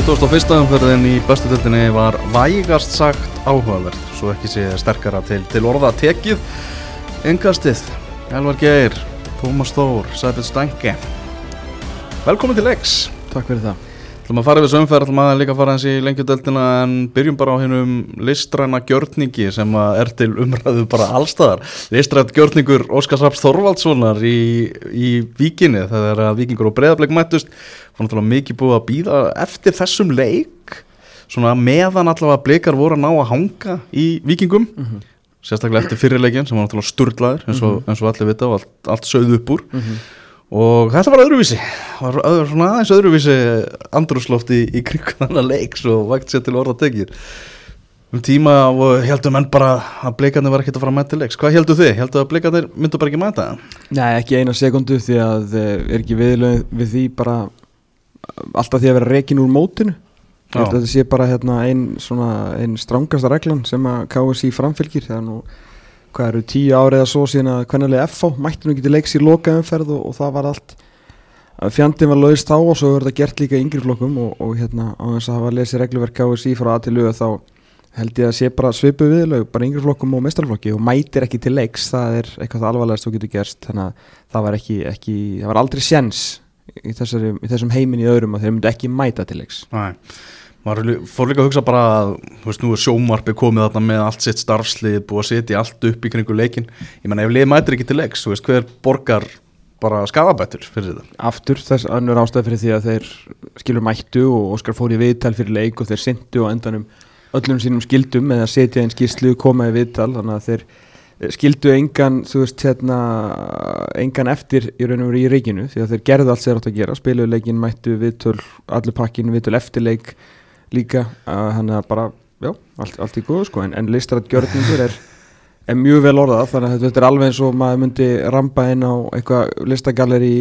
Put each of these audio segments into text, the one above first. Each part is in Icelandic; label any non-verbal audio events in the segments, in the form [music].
21. umferðin í bestu dildinni var vægast sagt áhugaverð svo ekki sé sterkara til, til orða tekið. Engastið, Elvar Geir Tómas Þór, Sæfið Stange Velkomin til X Takk fyrir það Þú maður farið við þessu umferð, þú maður líka fara hans í lengjudeldina en byrjum bara á hennum listræna gjörningi sem er til umræðu bara allstaðar. Listrænt gjörningur Óskars Raps Þorvaldssonar í, í vikinni þegar vikingur og breyðarbleik mættust. Það var náttúrulega mikið búið að býða eftir þessum leik, svona meðan allavega bleikar voru að ná að hanga í vikingum. Mm -hmm. Sérstaklega eftir fyrirleikin sem var náttúrulega sturglaður eins og, mm -hmm. eins og allir vita og allt, allt sögð upp úr. Mm -hmm og þetta var öðruvísi. Var öðru, svona aðeins öðruvísi andrúslofti í, í krigunana leiks og vægt sér til orða tekið um tíma og heldum enn bara að bleikarnir var ekkert að fara að mæta leiks. Hvað heldur þið? Heldur að bleikarnir myndu bara ekki mæta? Það? Nei, ekki eina sekundu því að er ekki viðlöð við því bara alltaf því að vera rekin úr mótinu? Þetta sé bara hérna, einn ein strángasta reglan sem að KSI framfylgir það er nú hvað eru tíu árið að svo síðan að hvernig FH mætti nú getið leiks í loka umferð og, og það var allt fjandin var lögist á og svo verður þetta gert líka yngri flokkum og, og hérna á þess að hafa lesið regluverk KSI frá að til lögu þá held ég að sé bara svipu viðlög bara yngri flokkum og mestarflokki og mætir ekki til leiks það er eitthvað alvarlegast þú getur gerst þannig að það var ekki, ekki það var aldrei sjens í, þessari, í þessum heimin í öðrum að þeir myndi ekki mæta til leiks. Næ maður fór líka að hugsa bara að veist nú er sjómarfi komið þarna með allt sitt starfslið búið að setja allt upp í kringu leikin ég menna ef lið mætir ekki til leiks veist hver borgar bara skadabættur fyrir þetta? Aftur þess annur ástæð fyrir því að þeir skilur mættu og Óskar fór í viðtal fyrir leik og þeir syndu og endanum öllum sínum skildum með að setja einn skilslu koma í viðtal þannig að þeir skildu engan veist hérna engan eftir í raun og veru í reikinu því að þeir gerðu allt sér átt að gera spiluleikin mættu viðtöl líka hann er bara, já, allt, allt í góðu sko en, en listrætt gjörningur er, er mjög vel orðað þannig að þetta er alveg eins og maður myndi rampa inn á eitthvað listagalleri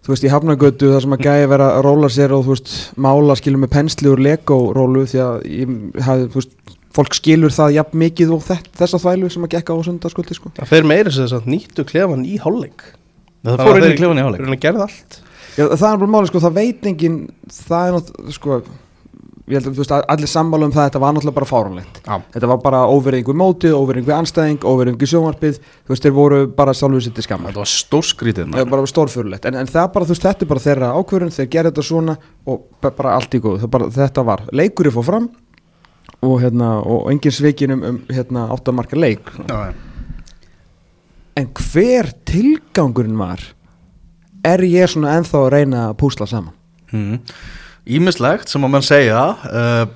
þú veist í Hafnagötu þar sem að gæði vera að róla sér og þú veist mála skilur með pensli úr Lego-rólu því að ég hafi, þú veist fólk skilur það jafn mikið og þessa þvælu sem að gekka á sundarskvöldi sko. Það fer meira þess að nýttu klefan í hálfleik. Það fór inn í klefan í hálfleik. er það er bara máli sko, það veit engin það er náttúrulega sko ég held að þú veist allir sammála um það þetta var náttúrulega bara fáránlegt. Þetta var bara óverðingu mótið, óverðingu anstæðing óverðingu sjónvarpið, þú veist þeir voru bara sjálfur sitt í skamma þetta var stórskrítið það var bara stórfurlegt, en, en það bara þú veist þetta er bara þeirra ákverðun, þeir gerði þetta svona og bara allt í góð, bara, þetta var leikurinn fór fram og, hérna, og engin sveikin um, um hérna, áttamarka leik. Já, en hver tilgangurinn var? Er ég svona enþá að reyna að púsla saman? Mm ímislegt sem að mann segja uh,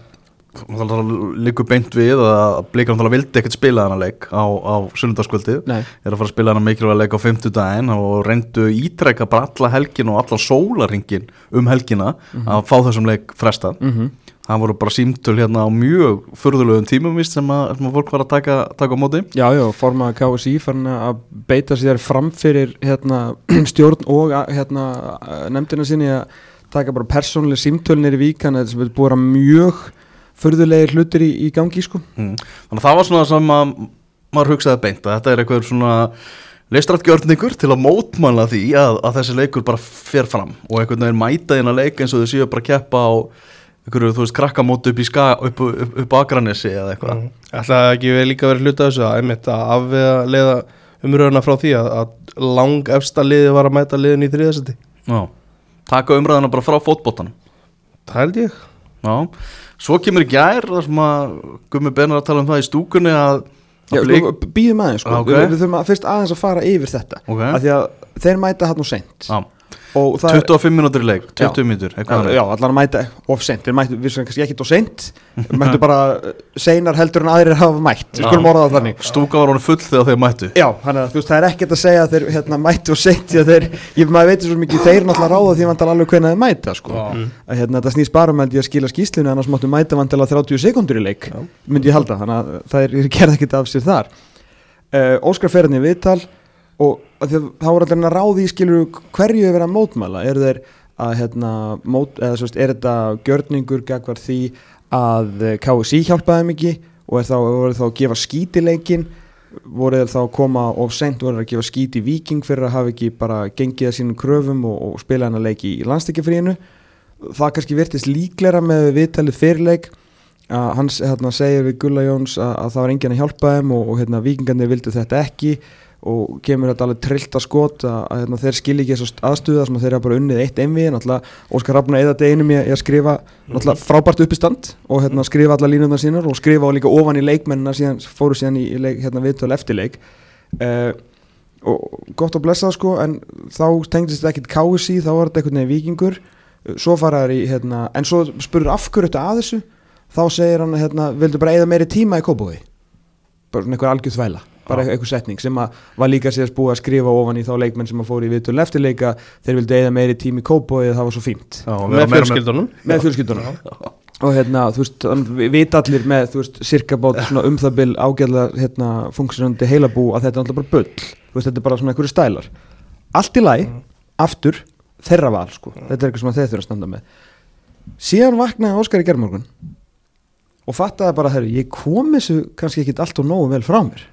líkur beint við að Blíkar vildi ekkert spila hana leik á, á sunnundaskvöldi er að fara að spila hana mikilvæg leik á 50 daginn og reyndu ítrekka bara alla helgin og alla sólaringin um helgina mm -hmm. að fá þessum leik fresta mm -hmm. það voru bara símtöl hérna á mjög förðulegum tímum vist sem að, sem að fólk var að taka, taka á móti Já, já, formaða KSI fann að beita sér framfyrir hérna, [clears throat] stjórn og hérna, nefndina sinni að taka bara persónuleg símtölnir í víkan þetta sem er búið að mjög förðulegir hlutir í, í gangi sko. mm. Þannig að það var svona sem að maður hugsaði beint að þetta er eitthvað svona leistrættgjörningur til að mótmanna því að, að þessi leikur bara fer fram og einhvern veginn mæta inn að leika eins og þau séu bara að keppa á einhverju, þú veist, krakkamót upp í ska upp, upp, upp á Akranessi eða eitthvað mm. Ætlaði ekki vel líka verið hluta þessu að einmitt að afvega umröðuna frá því að, að lang efsta liði var að mæta liðin í þriðasetti Já taka umræðina bara frá fótbótanum það held ég Já. svo kemur ekki ær þar sem að Gummi Bernar að tala um það í stúkunni að, að Já, sko, býðum aðeins sko. okay. við, við þurfum að fyrst aðeins að fara yfir þetta okay. af því að þeir mæta hann og sent Já 25 minútur í leik, 20 minútur Já, allar mæta of sent Við sem kannski ekki of sent [laughs] Mættu bara uh, seinar heldur en aðrir hafa mætt Við skulum orða það þannig. Stúka var hann full þegar þeir mættu. Já, þannig að þú veist, það er ekkert að segja að þeir hérna, mættu og sent þeir, Ég maður veitir svo mikið, þeir náttúrulega ráða því vantar alveg hvernig þeir mæta sko. mm. að, hérna, Það snýst bara með að skila skýslinu annars máttu mæta vantilega 30 sekundur í leik myndi ég halda, þannig að það gerð ekkert af sér þar. Óskar Ferðin í viðtal og þá er allir ráði í skilur hverju er verið að mótmæla? Er þeir að hérna mót, eða veist er þetta gjörningur gegn því að KSI hjálpaði mikið og er þá, er þá að gefa skítileikin voru þeir þá að koma og sent voru að gefa skíti viking fyrir að hafa ekki bara gengið að sínum kröfum og, og spila hann að leiki í landstekjafríinu það kannski virtist líklega með viðtalið fyrirleik. Að hans hérna, segir við Gulla Jóns að, að það var enginn að hjálpa þeim og, og hérna, vikingarnir vildu þetta ekki og kemur þetta alveg trillt að skot að, að hérna, þeir skilji ekki þessu aðstuða sem að þeir hafa bara unnið eitt einvið náttúrulega Óskar Rafna eða deginum í að að skrifa náttúrulega frábært uppistand og hérna, skrifa alla línundar sínar og skrifa og líka ofan í leikmennina síðan, fóru síðan í, í leik, hérna, viðtöl eftir leik. Uh, og gott að blessa það sko en þá tengdist þetta ekkit KSI þá var þetta einhvern veginn vikingur svo fara þær í hérna, en svo spurður af hverju þetta að þessu? Þá segir hann hérna, vildu bara eigða meiri tíma í kópói bara svona einhver algjörð þvæla bara einhver setning sem að var líka síðast búið að skrifa ofan í þá leikmenn sem að fóru í viðtölu eftirleika. Þeir vildu eigða meiri tíma í kópói það var svo fínt. Já, með fjölskyldunum. Með fjölskyldunum. Og hérna, þú veist, vita allir með, þú veist, cirka bát svona um það bil ágæðlega, hérna, funksjonandi heilabú að þetta er alltaf bara bull, þú veist, þetta er bara svona einhverju stælar. Allt í læg, aftur, þeirra val, sko, þetta er eitthvað sem þeir þurfa að standa með. Síðan vaknaði Óskar í gerðmorgun og fattaði bara, herru, ég kom þessu kannski ekkit allt og nógu vel frá mér.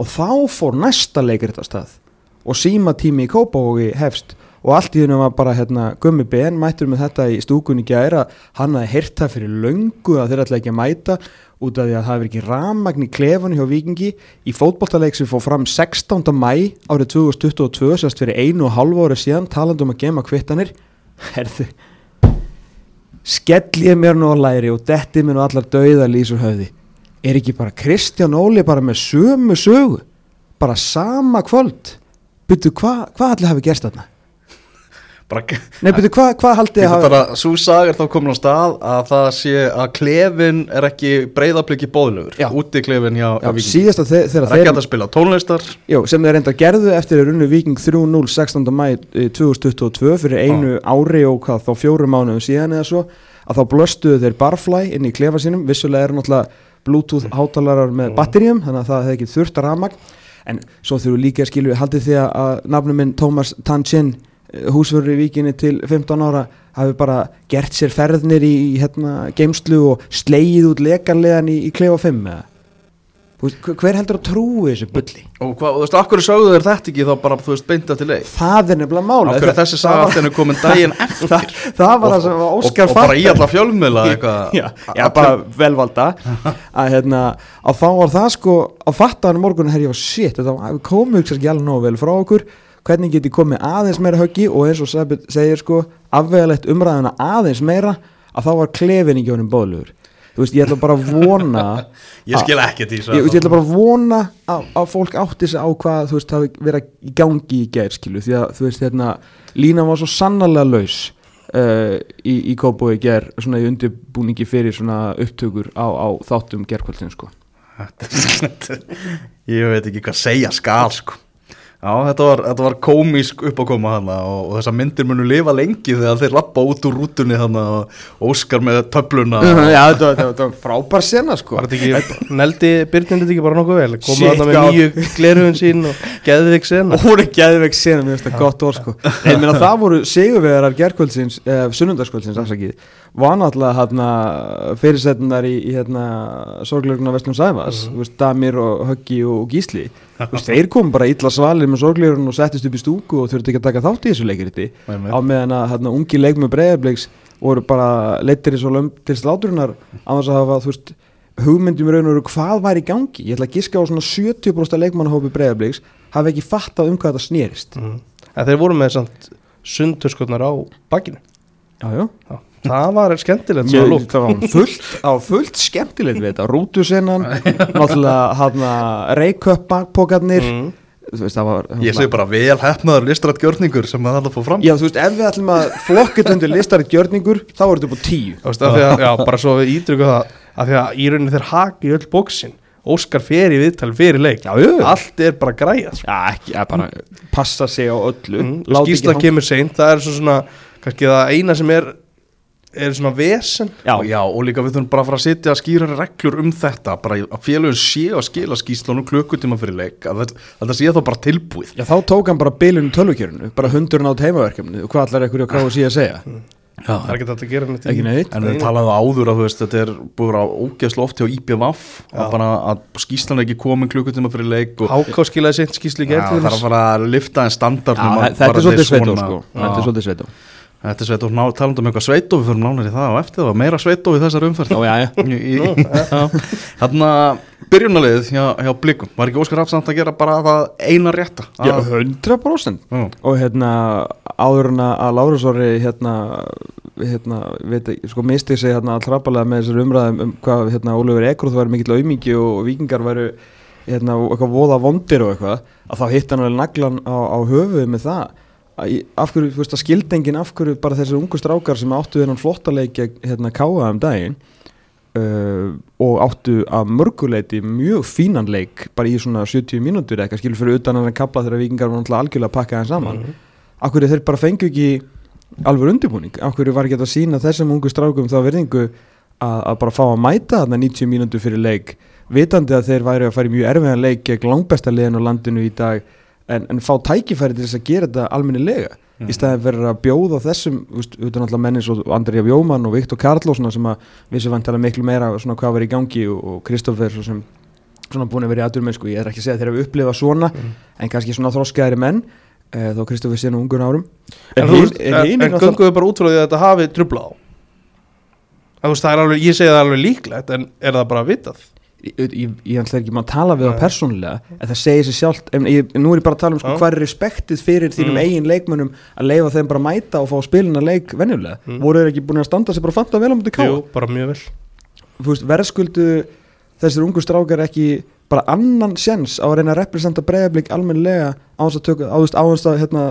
Og þá fór næsta leikir þetta stað. Og síma tími í Kópavogi hefst. Og allt í hennu var bara hérna Gummi Ben mættur með þetta í stúkunni gæra hann hafði heyrt það fyrir löngu að þeir ætla ekki að mæta út af því að það hefur ekki ramagn í klefanu hjá Víkingi. Í fótboltaleik sem fór fram 16. mæ árið 2022 sérst fyrir einu og hálfu ári síðan talandi um að gema kvittanir. [laughs] Herðu skell ég mér nú á læri og detti mér nú allar dauða lísur höfði er ekki bara Kristján Óli bara með sömu sögu bara sama kvöld byrju hvað hva allir hafi gerst þarna Nei, betur, hvað hva haldið að bara, svo sag er þá komin á stað að það sé að klefin er ekki breyðabliki bóðlegur, Já. úti klefin hjá, hjá Já, Víking. síðast að þeir, er ekki þeir hægt að spila tónlistar já, sem þeir reynda gerðu eftir runnu Viking 3-0 16. mæ eh, 2022 fyrir einu ári og hvað þá fjórum mánuðum síðan eða svo að þá blöstuðu þeir barfly inn í klefa sínum vissulega eru náttúrulega bluetooth hátalarar með batteríum þannig að það hefði ekki þurft að ramag en svo þurfum við líka að skilju haldið því að- nafnum minn Thomas Tanchin húsverður í Víkinni til 15 ára hafi bara gert sér ferðnir í, í hérna, geimslu og slegið út lekanlegan í, í klefa 5 eða hver- heldur að trúi þessu bulli? Og hvað, og þú veist, akkur sögðu þeir þetta ekki þá bara, þú veist, beinta til leið? Það er nefnilega mála Akkur þessi saga allt henni komin daginn [laughs] eftir? það, það var það sem var Óskar og, og bara í alla fjölmiðla [laughs] eitthvað já, já, bara velvalda. [laughs] Að hérna, að þá var það sko að fatta hann morgun, var shit var- komum ykkur ekki alveg nógu vel frá okkur. Hvernig get ég komið aðeins meira höggi? Og eins og segir sko afvegalegt umræðuna aðeins meira að þá var klefin í þú veist, ég ætla bara að vona [laughs] ég skil ekki því ég, ég ætla bara að vona að, að fólk átti sig á hvað þú veist, hafi verið í gangi í gær skilu, því að þú veist, hérna lína var svo sannarlega laus uh, í, í Kópói gær svona í undirbúningi fyrir svona upptökur á, á þáttum gerkvöldin sko. [laughs] Ég veit ekki hvað segja skal sko Já, þetta var, þetta var komísk uppákoma hana og, og þessar myndir munu lifa lengi þegar þeir lappa út úr rútunni hana og Óskar með töfluna Já, þetta var, þetta var frábær sena sko. Var þetta ekki, neldi Byrnin þetta ekki bara nokkuð vel? Komið þarna með nýju glerhugin sín og geðvik sena. Og hún er geðveik sena, mér finnst það gott orð sko. [laughs] Nei, meina, það voru sigurvegarar gerkvöldsins eh, sunnundarskvöldsins, afsakið var náttúrulega hérna fyrirsetnar í, í hérna sorglegurna Vestlum Sæfas, mm veist, Damir og Höggi og Gísli, veist, þeir kom bara illa svalir með sorglegurinn og settist upp í stúku og þurfti ekki að taka þátt í þessu leikiriti Einmitt. á meðan að hérna ungi leikmur breyðarbleiks voru bara leittir í svo löm til sláturinnar þess að hafa, þú veist hugmyndum í raun og veru hvað var í gangi. Ég ætla að giska á svona 70% leikmannahópi breyðarbleiks hafi ekki fattað um hvað þetta snýrist mm. En þeir voru með samt sundurskotnar á bakinu. Já, já. Já. Það var skemmtilegt svo Mjög, það var fullt, á fullt skemmtilegt við þetta, rútusennan náttúrulega bakpokarnir. Mm. þú veist það var Ég segi bara vel hefnaður listrætt gjörningur sem það alltaf fór fram. Já þú veist ef við ætlum að flokkut undir listarið gjörningur þá er þetta upp á tíu. Veist, af því að, já, bara svo við ítrykku það að því að í rauninni þeir haki öll bóksin Óskar fer í viðtali fyrir leik. Já. Allt er bara græjað sko. já ekki, bara passa sig á öllu. Mm. Hang- kemur seint Það er svo svona, kannski það eina sem er er svona vesen. Já, og, já, og líka við þurfum bara að fara að setja skýra reglur um þetta bara að félagin sé að skila skýslunum klukkutíma fyrir leik að þetta, sé þá bara tilbúið. Já þá tók hann bara bilinu tölvukjörinu bara hundurinn á heimaverkefni og hvað allar ekkur á kráðu síðan að segja? Það er ekki þetta að gera neitt í- ekki neitt. En við talaðum áður að þú veist, þetta er búið á ógeðslu oft hjá IPVF að bara að skýslan ekki komin klukkutíma fyrir leik og Háká skilaði seint skísli Já, það er að fara að lifta en standard Já, þetta er svolítið sveitó sko þetta er sveit og ná, talandi um eitthvað sveit og við fyrir nánar í það og eftir það var meira sveit og í þessari umferð. Ó, já, já. [laughs] Þannig að byrjunaliðið hjá, hjá Blikum var ekki Óskar Rafsand að gera bara það eina rétta? Já, að, 100% Já. og hérna áður en að Lárusóri hérna, hérna veit ekki, sko misti sig hérna trappalega með þessar umræðum um hvað hérna Ólefur Ekruð var mikill aumingi og vikingar væru hérna og eitthvað voða vondir og eitthvað að þá hitt hann vel naglan á, á höfuð með það. að af hverju, þú veist að skildengin af hverju bara þessir ungu strákar sem áttu þennan flottaleik hérna káa um daginn uh, og áttu að mörguleiti mjög fínan leik bara í svona 70 mínútur eitthvað skilur fyrir utan að kapla þegar vikingar var náttúrulega algjörlega að pakka þeim saman. Mm af hverju þeir bara fengu ekki alveg undirbúning, af hverju var ekki að sína þessum ungu strákum þá verðingu að, að bara fá að mæta þarna 90 mínútur fyrir leik vitandi að þeir væri að fara í mjög erfiðan leik gegn langbesta liðin á landinu í dag en, en fá tækifæri til þess að gera þetta almennilega. Í staðin fyrir að bjóða þessum úst, utan alltaf menni svo Andrija Bjóman og Viktor Karló sem að vissu vantala miklu meira svona hvað var í gangi og, og Kristoffer svo sem svona búin að vera í aðurmennsku ég er ekki að segja að þeir hafa upplifað svona en kannski svona þroskaðari menn. E, þó Kristoffer sé nú ungur árum. En, en, en náttúrulega- við bara út frá því að þetta hafi trubla á Það, er alveg, ég segi það alveg líklegt en er það bara vitað ég, ætla ekki maður að tala við það persónulega en það segir sér sjálft. En ég, nú er ég bara að tala um sko, hvað er respektið fyrir þínum Mm. eigin leikmönnum að leifa þeim bara að mæta og fá að spilina leik venjulega? Mm. voru þeir ekki búin að standa sér bara fanta vel á mútið ká Jú, bara mjög vel. Verðskuldu þessir ungu strákar ekki bara annan sjens á að reyna að representa breyðablík almennilega á þess að tökja á þess að, að hérna,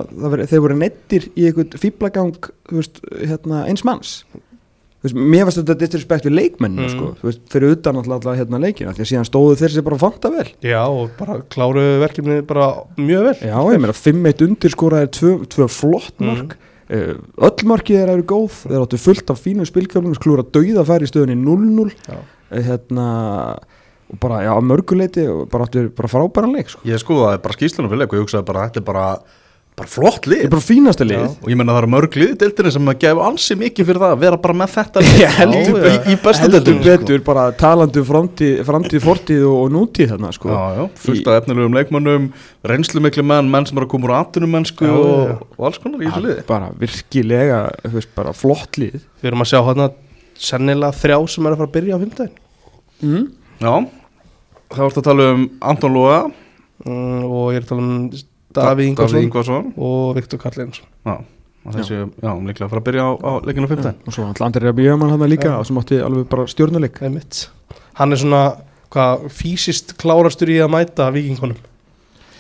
þeir voru neittir í einhvern fýblagang hérna, eins manns veist, mér varst þetta disrespekt við leikmennina Mm. sko, þú veist, fyrir utan alltaf, alltaf hérna leikina því að síðan stóðu þeir sér bara fanta vel Já, og bara kláru verkefni bara mjög vel Já, ég meina 5-1 undir skoraði tvö, tvö flott Mm. mark mm. öll markið þeir eru góð þeir áttu fullt af fínum spilkjöflum klúra dauða færi í stöðunni 0-0 Já. Eh, hérna og bara, já, mörguleiti og bara áttu bara frábæran leik sko. Ég skoðaði bara skýslunum fyrir leik og ég hugsaði bara þetta er bara, bara flott lið. Er bara fínasta liðið og ég menna það eru mörg lið í deildinni sem að gefa ansi mikið fyrir það að vera bara með þetta lið. [laughs] Ég heldur Já, í, í heldur betur bara talandi um framtíð, framtíð fortíð og, og nútíð þarna sko. Já, já, fullt af efnilegum leikmönnum reynslumiklu menn, menn sem eru að koma úr atvinnumennsku Já, og, já. og alls konar í þessu liði. bara virkilega þú veist, bara flott lið. Við erum að sjá hérna sennilega þrjá sem er að fara að byrja á fimmtæðin mm. Já, þá ertu að tala um Anton Lóa mm, og ég er að tala um Davíð Ingvarsson Ingvarsson. og Viktor Karlinsson Já, og þessi, já, líklega að fara að byrja á, á leikinu 15 og svo hann Andri Rabi Jöman hann líka sem átti alveg bara stjórnuleik Hann er svona, hvað, fysiskt klárastur í að mæta vikingunum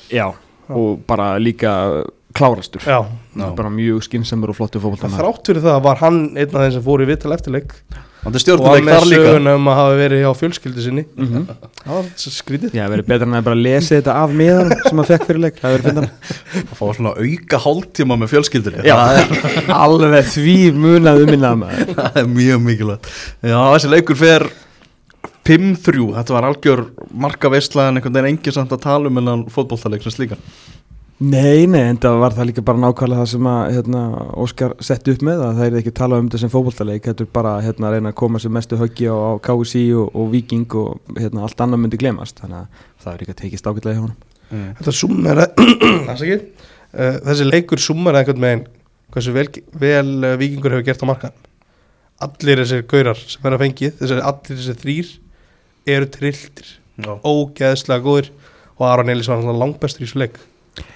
já. og bara líka klárastur. Já, Já. bara mjög skinsamur og flottu fókbaltamaður þrátt fyrir það var hann einn af þeim sem fór í vital eftirleik. er og stjórnuleik hann með þar líka. söguna um að hafa verið hjá fjölskyldu sinni. Mm -hmm. Það var skrítið. Já, verið betra en að bara lesa þetta af miðan sem maður fekk fyrir leik, það verið finnan [laughs] að fá svona auka hálftíma með fjölskyldunni. Já. það er, [laughs] Alveg því munað um minnað maður. [laughs] Það er mjög mikilvægt. Já, þessi leikur fer 5-3, þetta var algjör marka veistlaðan einhvern veginn engin samt að tala um innan fótbolltaleik sem slíkan Nei, nei, en það var það líka bara nákvæmlega það sem að hérna, Óskar setti upp með að það er ekki að tala um þetta sem fótboltaleik þetta er bara hérna, að reyna að koma sem mestu höggi á, á KSI og, og Viking og hérna, allt annað myndi glemast þannig að það er ekki að tekist ágætlega hjá honum. Þetta summera [coughs] uh, Þessi leikur summera einhvern veginn hversu vel, vel uh, vikingur hefur gert á markan Allir þessir gaurar sem er að fengið þessir, allir þessir þrýr eru trilltir. Já, ógeðslega góðir. Og Aron Elís var náttúrulega langbestur í þessu leik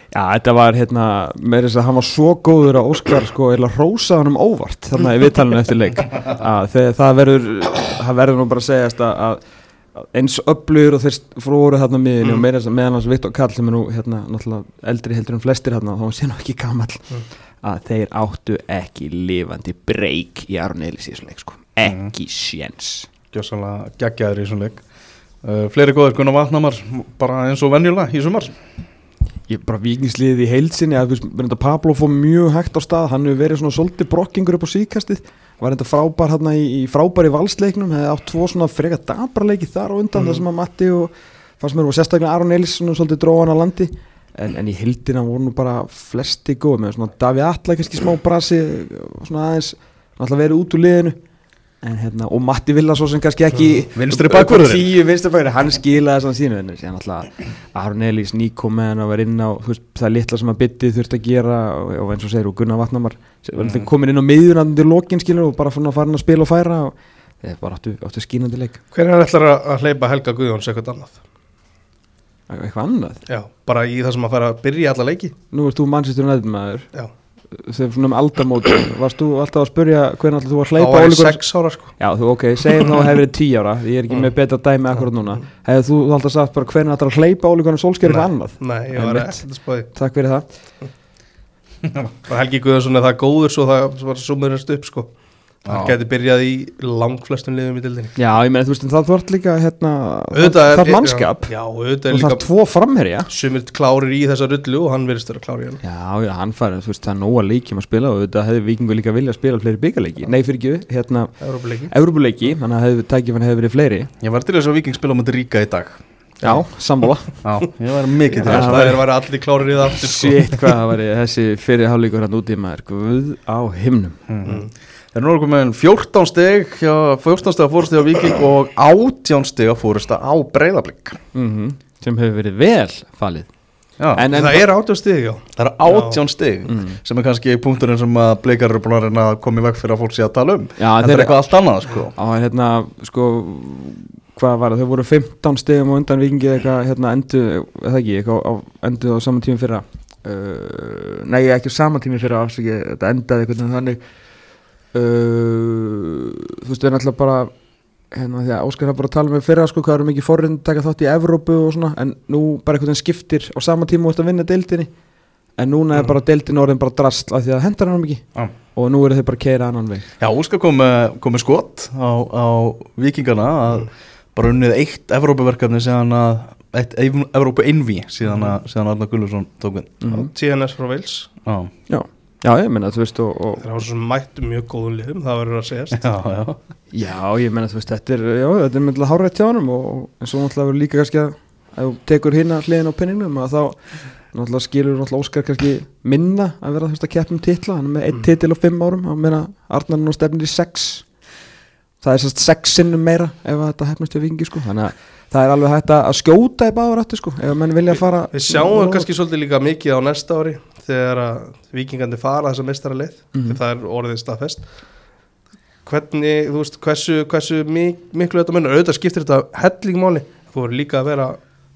Já, þetta var hérna, með þess að hann var svo góður að Óskar sko, eða rósa hann um óvart þannig að við talum eftir leik. Að þegar það verður það verður nú bara að segjast að, að eins öflugur og þeir fróru þarna miðinni Mm. og meira þess að meðan hans Viktor Karl sem er nú hérna náttúrulega eldri heldur en flestir hérna þá hann sé nú ekki gamall Mm. að þeir áttu ekki lifandi breyk í Aron Elís í þessu leik sko, ekki séns. Gjössalega geggjaður í þessum leik. Uh, Fleiri góður Gunnar Vatnamar bara eins og venjulega í sumar ég bara vikingsliðið í heilsinni að Pablo fór mjög hægt á stað hann hefur verið svona svolítið brokkingur upp á síkastið var þetta frábær hérna í, í frábæri valsleiknum, hefði átt tvo svona freka dabraleiki þar á undan Mm. þar sem að Matti og fannst mér og sérstaklega Aron Elís svona svolítið dróðan á landi. En, en í heildina voru nú bara flesti góð með svona Daví Atla kannski smá brasi svona aðeins náttúrulega verið út úr liðinu en hérna, og Matti Villa svo sem kannski ekki Vinstri tíu vinstri bakvörður, hann skilaði svona sínu en síðan alltaf Aron Elís Níko með hann að vera inn á veist, það litla sem að bytti þurft að gera og, og eins og segir, og Gunnar Vatnamar mm. komin inn á miðjunandi lokin skilur og bara fann að fara að spila og færa og þeir bara áttu, áttu skínandi leik. Hvernig ætlar að að hleypa Helga Guðjóns eitthvað annað? eitthvað annað, Já, bara í það sem að fara að byrja alla leiki. Nú ert þú mannsistur næðmaður Já, þegar svona um aldamót varst þú alltaf að spurja hvernig alltaf þú að þá hleypa var ég ólíkur sex ára sko. Já, þú ok, segjum þá að hefur verið 10 ára ég er ekki með betra dæmi akkurat núna. Hefur þú alltaf sagt bara hvernig alltaf að hleypa ólíkunar sólsker eitthvað annað? Nei, ég var ekkert að spáði Takk fyrir það. [laughs] Helgi Guðjónsson er það góður svo það var sumurist upp sko Já. geti byrjað í langflestum liðum í dildinni Já, ég meina þú veist það þvart líka hérna, Auðvitað er- það er mannskap. Já, auðvitað og er það líka er tvo framherja. sumir klárir í þessa rullu og hann verðist vera klárir í hann Já, já, hann farið, þú veist, það er nóga leikjum að spila og þetta hefði vikingu líka vilja að spila fleiri byggarleiki Nei, fyrir ekki, hérna, Európa-leiki Európuleiki, þannig að tækifan hefði verið fleiri. Ég var til þess að Viking spila dag. Já, sammála. Já, ég var mikið til þess. Það er að vera allir klárir í það aftur sko. Hvað það var þessi fyrir hálfleikur hann úti í maður, guð á himnum. Mhm. Það er nú okkur með 14 steg hjá 14 steg að fórstu á Viking og 18 steg að fórstu á Breiðablík mm sem hefur verið vel falið. Já, En- en- Það er átjá stig, já. það eru 18 steg Mm. sem er kannski punkturinn sem að bleikar eru búin að reyna að koma í veg fyrir að fólk sé að tala um. Já, en það er eitthvað allt annað sko. Á hérna sko hvað var það, þau voru 15 stegum og undan vikingi eitthvað hérna endu eða ekki, eitthvað á, endu á saman tími fyrra? Uh, nei ekki á saman tími fyrra afsaki, þetta endaði eitthvað þannig uh, þú veist við erum alltaf bara hérna því að Óskar har bara að tala með fyrra sko hvað eru mikið forrind taka þátt í Evrópu og svona en nú bara eitthvað skiptir á sama tíma út að vinna deildinni en núna er bara deildin orðin bara drasl af því að hendar hann mikið Já. og nú eru þeir bara að keira annan veg. Já, Óskar kom, með- kom með skot á, á Vikingana að bara unnið eitt Evrópuverkefni síðan að eitt Evrópu innví síðan að síðan að Arna Gulluðsson tók við. Mm TNS frá Wales. Já, Já, já, ég meina, þú veist, og, og Það var svo mættu mjög góðum liðum, það verður að segjast. Já, já. Já, ég meina, þú veist, þetta er, já, þetta er myndið hárætt hjá honum og en svo náttúrulega verður líka kannski að ef þú tekur hérna hliðin á penningnum að þá náttúrulega skilur náttúrulega Óskar kannski minna að vera þú veist að keppum titla, hann er með einn titil á fimm árum, hann meina Arnar nú stefnir í sex. Það er sérst sex sinnum meira ef að þetta hefnast við vingi, sko, þannig að það er alveg hægt að að skjóta í báður aftur, sko, ef að menn vilja fara Við sjáum kannski svolítið líka mikið á næsta ári þegar að vikingandi fara þessa mestara leið Mhm. því það er orðið staðfest. Hvernig, þú veist, hversu, hversu mik miklu þetta munur, auðvitað skiptir þetta hellingmáli, þú voru líka að vera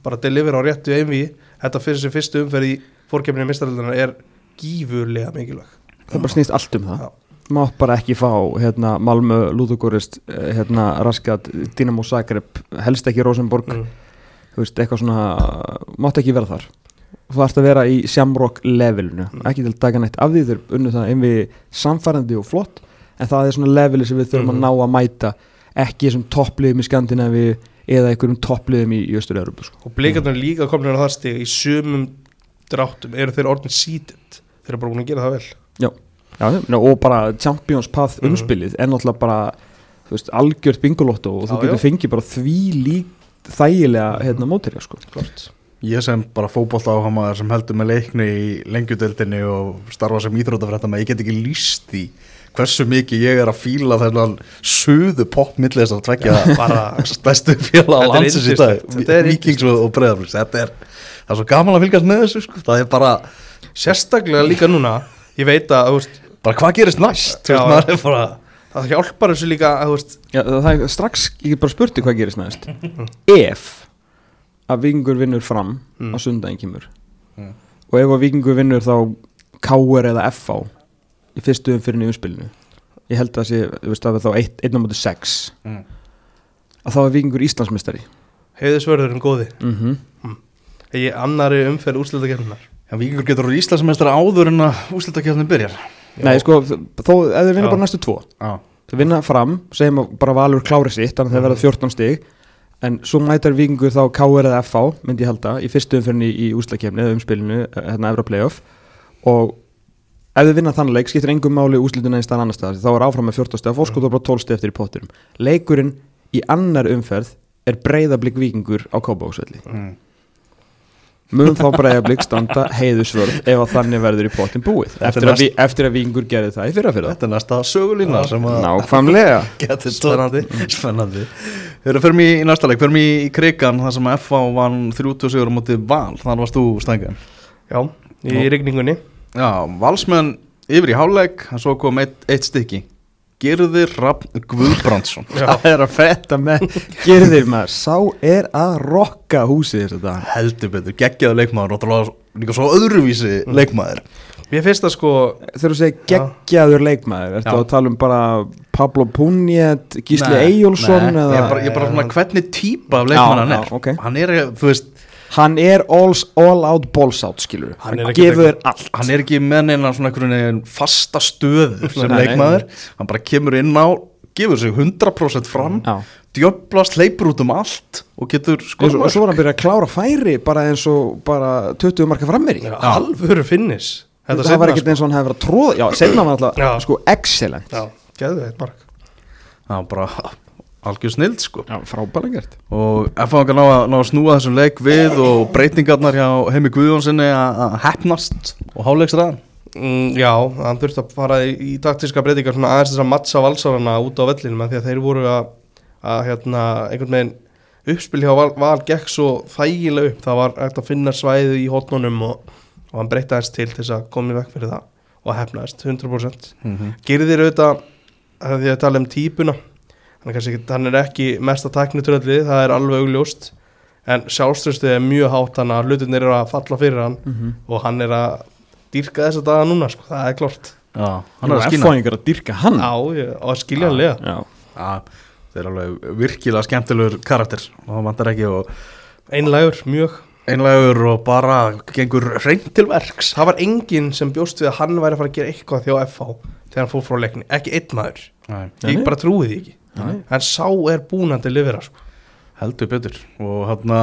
bara að delivera á réttu einví þetta fyrir sem fyrstu umferð í fórkefninni mestaraldarna er gífurlega mikilvæg það bara snýst allt um það. Já. Mátt bara ekki fá hérna, Malmö, Ludogorist hérna, Raskat, Dinamo Zagreb helst ekki Rosenborg mm. veist, eitthvað svona mátt ekki vera þar þú þarfst að vera í Shamrock levelinu, Mm. ekki til að taka neitt af því þeir unnu það einvi samfærandi og flott en það er svona leveli sem við þurfum Mhm. að ná að mæta ekki þessum toppliðum í Skandinavi eða einhverjum toppliðum í, Östur-Európu sko. og blikarnir líka komin á það stig í sumum dráttum eru þeir orðin seated þeir eru bara búin að gera það vel Já, meina, og bara Champions Path Mhm. umspilið er náttúrulega bara þú veist, algjört bingolotto og þú Já, getur já. fengið bara því lík þægilega hérna mótirja sko. klart Ég sem bara fótbolta áhamaður sem heldur með leikni í lengjudeldinni og starfa sem íþrótafrættam ég get ekki líst því hversu mikið ég er að fíla þennan suðu pop milli þess að tvekja bara stærstu félag á landsins í dag er Víkings og, Breiðaflix þetta er, það er svo gaman að fylgjast með þessu sko. það er bara, sérstaklega líka núna ég veit að þú veist, bara hvað gerist næst? Já. veist, er bara það hjálpar þessu líka veist Já, það er strax, ég get bara spurti hvað gerist næst. Ef að vikingur vinnur fram Mm. á sundaginn kemur. Mm. og ef að vikingur vinnur þá KR eða FH í fyrstu umfyrinni umspilinu. Ég held að sé, það þá 1 á móti 6 Mm. að þá er vikingur Íslandsmeistari. Heiðisvörðurinn góði. Mm. Í annari umferð úrslutakefnunar Já, Víkingur getur úr Íslandsmeistra áður en að úslitakefnin byrjar Nei, sko, þó, ef þeir vinna bara næstu tvo. Já, Þeir vinna fram, segjum að bara Valur klári sitt þannig að þeir Mhm. verða 14 stig. En svo mætar vikingur þá KR eða FH myndi ég halda, í fyrstu umfyrinni í úslakefni eða umspilinu, hérna Evra Playoff. Og ef þið vinna þann leik skiptir engum máli úslituna einn stað annar stað þá er áfram með 14 steg og fórskot og bara 12 steg eftir í potturum leikurinn í annar umferð er breyðablík vikingur á Kópavóksvelli mm. Mun þá breyðablík standa heiðusvörð ef að þannig verður í pottin búið eftir að, næst- vi, eftir að vingur gerði það í fyrra fyrir Þetta er næsta sögulína sem að nákvæmlega. [laughs] Getur Spennandi. Spennandi Við erum fyrir mig í næsta leik, fyrir mig í krigan þar sem að FA vann 30 sigur á móti Val, þannig varst þú stængan Já, í rigningunni. Já, Valsmenn yfir í hálfleik en svo kom eitt, eitt stykki Gerðir Raffn Guðbrandsson. Það er að fetta með gerðir maður, sá er að rokka húsið þess að dag heldur betur, geggjaðu leikmaður og það líka svo öðruvísi leikmaður. Mér finnst það sko þegar þú segir geggjaður leikmaður ertu Já. að tala um bara Pablo Puniet, Gísli Nei, Eyjólfsson nei, eða ég er bara, svona hvernig típa af leikmann Já, hann er. ok. hann er, þú veist, hann er all, all out balls out skilur Hann hann, er gefur allt. hann er ekki með neina svona einhvern fasta stöðu [laughs] sem leikmaður. Hann bara kemur inn á, gefur sig 100% fram Já. djöblast, leipur út um allt og getur sko svo, og svo var hann byrjað að klára færi bara eins og bara 20 marka frammeri Alvöru finnis. Þetta það var ekkert eins og hann hefði verið að tróða já, senna var alltaf sko excellent. Já, geðu þetta mark. Það var bara algjör snild sko. Já, frábælega gert. Og F-fangar ná, að- ná að snúa þessum leik við og breytingarnar hjá Heimi Guðjónssoni að að heppnast og háleiksraðan mm, Já, hann þurfti að fara í, í taktíska breytingar svona aðeins þess að mattsa valsarana út á vellinum af því að þeir voru að, að hérna, einhvern veginn uppspil hjá Val, val gekk svo þægilega upp. Það var hægt að finna svæðu í hotnunum og, og hann breytti aðeins til til þess að komi vekk fyrir það og hefnaðist 100% mm -hmm. Girðir auðvitað að því að tala um típuna hann er, kannski, ekki- hann er ekki mesta tæknitröðlið, það er alveg augljóst. En sjálfströstið er mjög hátt hann að hlutinir eru að falla fyrir hann Mhm. og hann er að dýrka þessa daga núna sko, það er klart Já, hann hann er er að skýna F-fáingar að dyrka hann. Á, ég- og skiljanlega já. Já, það er alveg virkilega skemmtilegur karakter. Og það vantar ekki og einlægur, mjög. Einlegur og bara gengur reynd til verks. Það var enginn sem bjóst við að hann væri að fara að gera eitthvað þjá FH þegar hann fór frá leikni, ekki einn maður. Nei, ég bara trúi því ekki Nei. en sá er búin að delivera sko. heldur betur. Og hann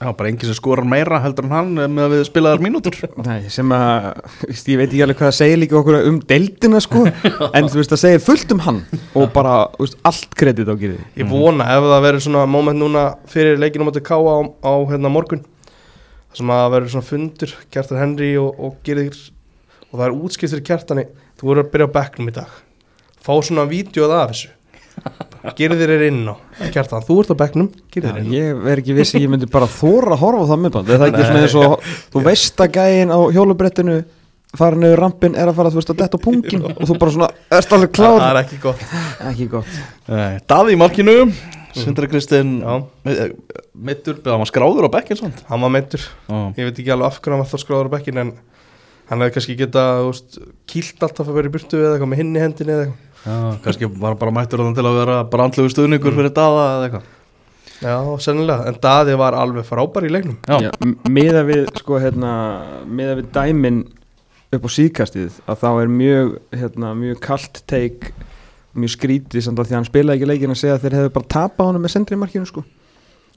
að bara enginn sem skorar meira heldur en hann með að við spilaðar mínútur. [laughs] Nei, sem að, ég veit ekki alveg hvað að segja líka okkur um deildina sko. [laughs] En þú veist að segja fullt um hann og bara veist, allt kredit á gyrði. Ég vona ef það verður svona moment núna fyrir leikinu móti Káa á, á hérna morgun sem að verður svona fundur Kjartan Henry og, og Girðir og það er útskiptur Kjartani þú voru að byrja á bekknum í dag. Fá svona vídeoð af þessu Girðir er inn á. Kjartan, þú ert á er inn á. Ég er ekki vissi, ég myndi bara þóra að horfa á það myndband Er það ekki Nei. svona eins og þú veist að gæin á hjólubrettinu fara niður rampin er að fara þú veist að detta á pungin og þú bara svona, erst alveg það klár er ekki gott. Ekki gott. Nei, Daði í markinu. Sindri Kristinn Já. mittur, beða hann var skráður á bekkin svont hann var meittur, ég veit ekki alveg af hverju hann var þá skráður á bekkin en hann hefði kannski geta úst, kýlt alltaf að vera í burtu eða eitthvað með hinn í hendinni eða eitthvað kannski var bara mættur til að vera brandlegu stuðningur fyrir Daða eða eitthvað. Já, sennilega, en Daði var alveg frábær í leiknum. Já, Já, Miða við, sko, hérna Miða við dæmin upp á síðkastið að þá er mjög, hérna, mjög kalt teik mjög skrítið samt að því að hann spilaði ekki leikin að segja að þeir hefðu bara tapað honum með sendri í markinu sko.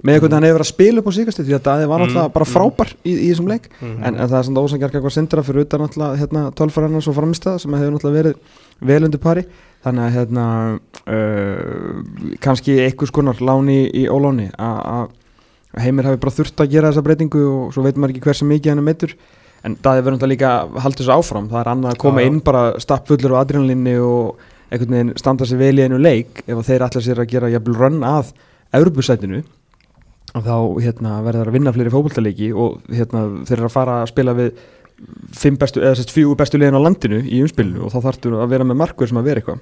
Með eitthvað hann hefur verið að spila upp á síðkastið því að Daði var Mm, náttúrulega bara mm. frábær í, í þessum leik. Mm. en, en það er samt ósangjark eitthvað sendra fyrir utan náttúrulega hérna, tölfræðarnas og framistæða sem hefur náttúrulega verið vel undir pari þannig að hérna uh, kannski einhvers konar láni í óláni að heimir hafi bara þurft að gera þessa breytingu og svo veit maður ekki hversu mikið hann er meittur en það er verið náttúrulega líka að halda þessu áfram. Það er annað að koma inn bara stappfullur á adrenalinni og einhvern veginn standa sér vel í einu leik ef þeir ætla sér að gera jafnvel rönn að Evropasætinu og þá hérna, verður að vinna fleiri fótboltaleiki og hérna, þeir eru að fara að spila við bestu, eða sérst fjögur bestu liðin á landinu í umspilinu og þá þarftu að vera með markverð sem að vera eitthvað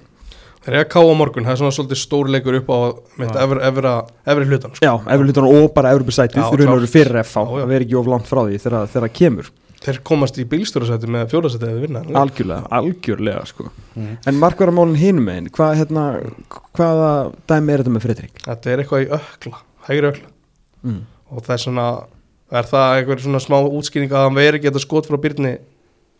Það er að káa morgun, það er svona svolítið stór leikur upp á mitt efri, efri, efri hlutan sko. Já, eflutan og bara raun og veru klárt. fyrir FH, Já, já. að vera ekki of langt frá því þegar það kemur, Þeir komast í bílstjórasæti með fjórasæti eða vinna algjörlega, algjörlega sko. Mhm. En markverðarmálinn hinum megin, hvað, hérna, hvaða dæmi er þetta með Fredrik? Þetta er eitthvað í ökla, hægri ökla Mm. og það er svona er það einhver svona smá útskýring að hann veri þetta skot frá Byrni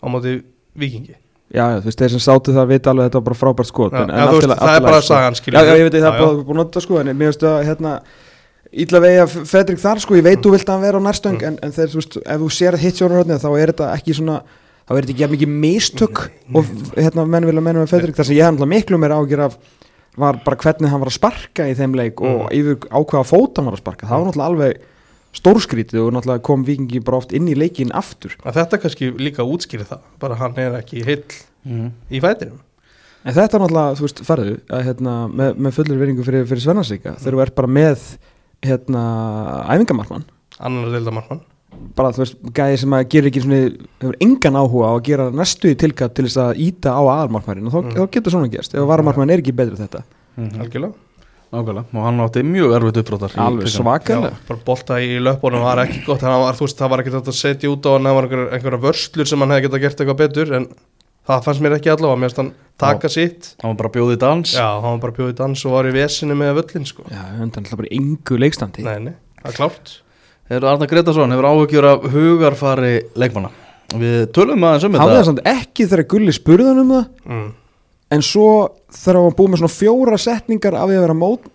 á móti vikingi Já, já, þú veist, þeir sem sátu það vita alveg að þetta var bara frábært skot Já, en, já, en þú veist, það er bara lagi, sko. sagan, skilur Já, já, ég veit að það Já, er bara búin að nota sko en mér veist að, hérna Ítla vegi að Fredrik þar sko, ég veit þú vilt að hann vera á nærstöng Mm. en, en þeir, þú veist, ef þú sér hitt sjónarhörnið þá er þetta ekki svona þá er þetta ekki jafn mikið mistök Nei, og hérna menn vilja menna með Fredrik þar sem ég náttúrulega miklu meira ágjur af var bara hvernig hann var að sparka í þeim leik og Mm. yfir ákveða fót hann var að sparka. Það var náttúrulega alveg stórskrítið og náttúrulega kom vikingi bara oft inn í leikin aftur. Að þetta kannski líka útskýri það bara hann er ekki heill Mhm. í fætinum. En þetta er náttúrulega, þú veist, ferðu að, hérna, með, með fullir veringu fyrir, fyrir Svennarsíka þegar þú ert bara með hérna, æfingamarkmann. Annar deildamarkmann bara þú veist, gæði sem að gera ekki svona, hefur engan áhuga á að gera næstu í tilkatt til þess að íta á aðalmarkmannin og þá, Mm. þá getur svona gerst, ef varamarkmann er ekki betri þetta. Mhm. algjörlega Nákvæmlega, og hann átti mjög erfitt uppbrottar í alveg svakalega. Já, bara bolta í löpunum var ekki gott hann var, þú veist, það var ekki þetta að setja út á hann það var einhverja, einhverja vörslur sem hann hefði getað gert eitthvað betur en það fannst mér ekki allavega mér fannst hann taka sitt. Hann var bara bjóðið dans. Já, hann var bara bjóðið dans og var í vesinu með völlin sko. Já, undan alltaf bara í engu leikstandi. Nei, nei, það er klárt. Hefur Arna Gretarsson hefur áhugjur af hugarfari leikmanna. Við tölum aðeins um Hafði það þetta samt ekki þegar Gulli spurði hann um það. Mm. En svo þegar hann búið með svona fjóra setningar af því að vera mót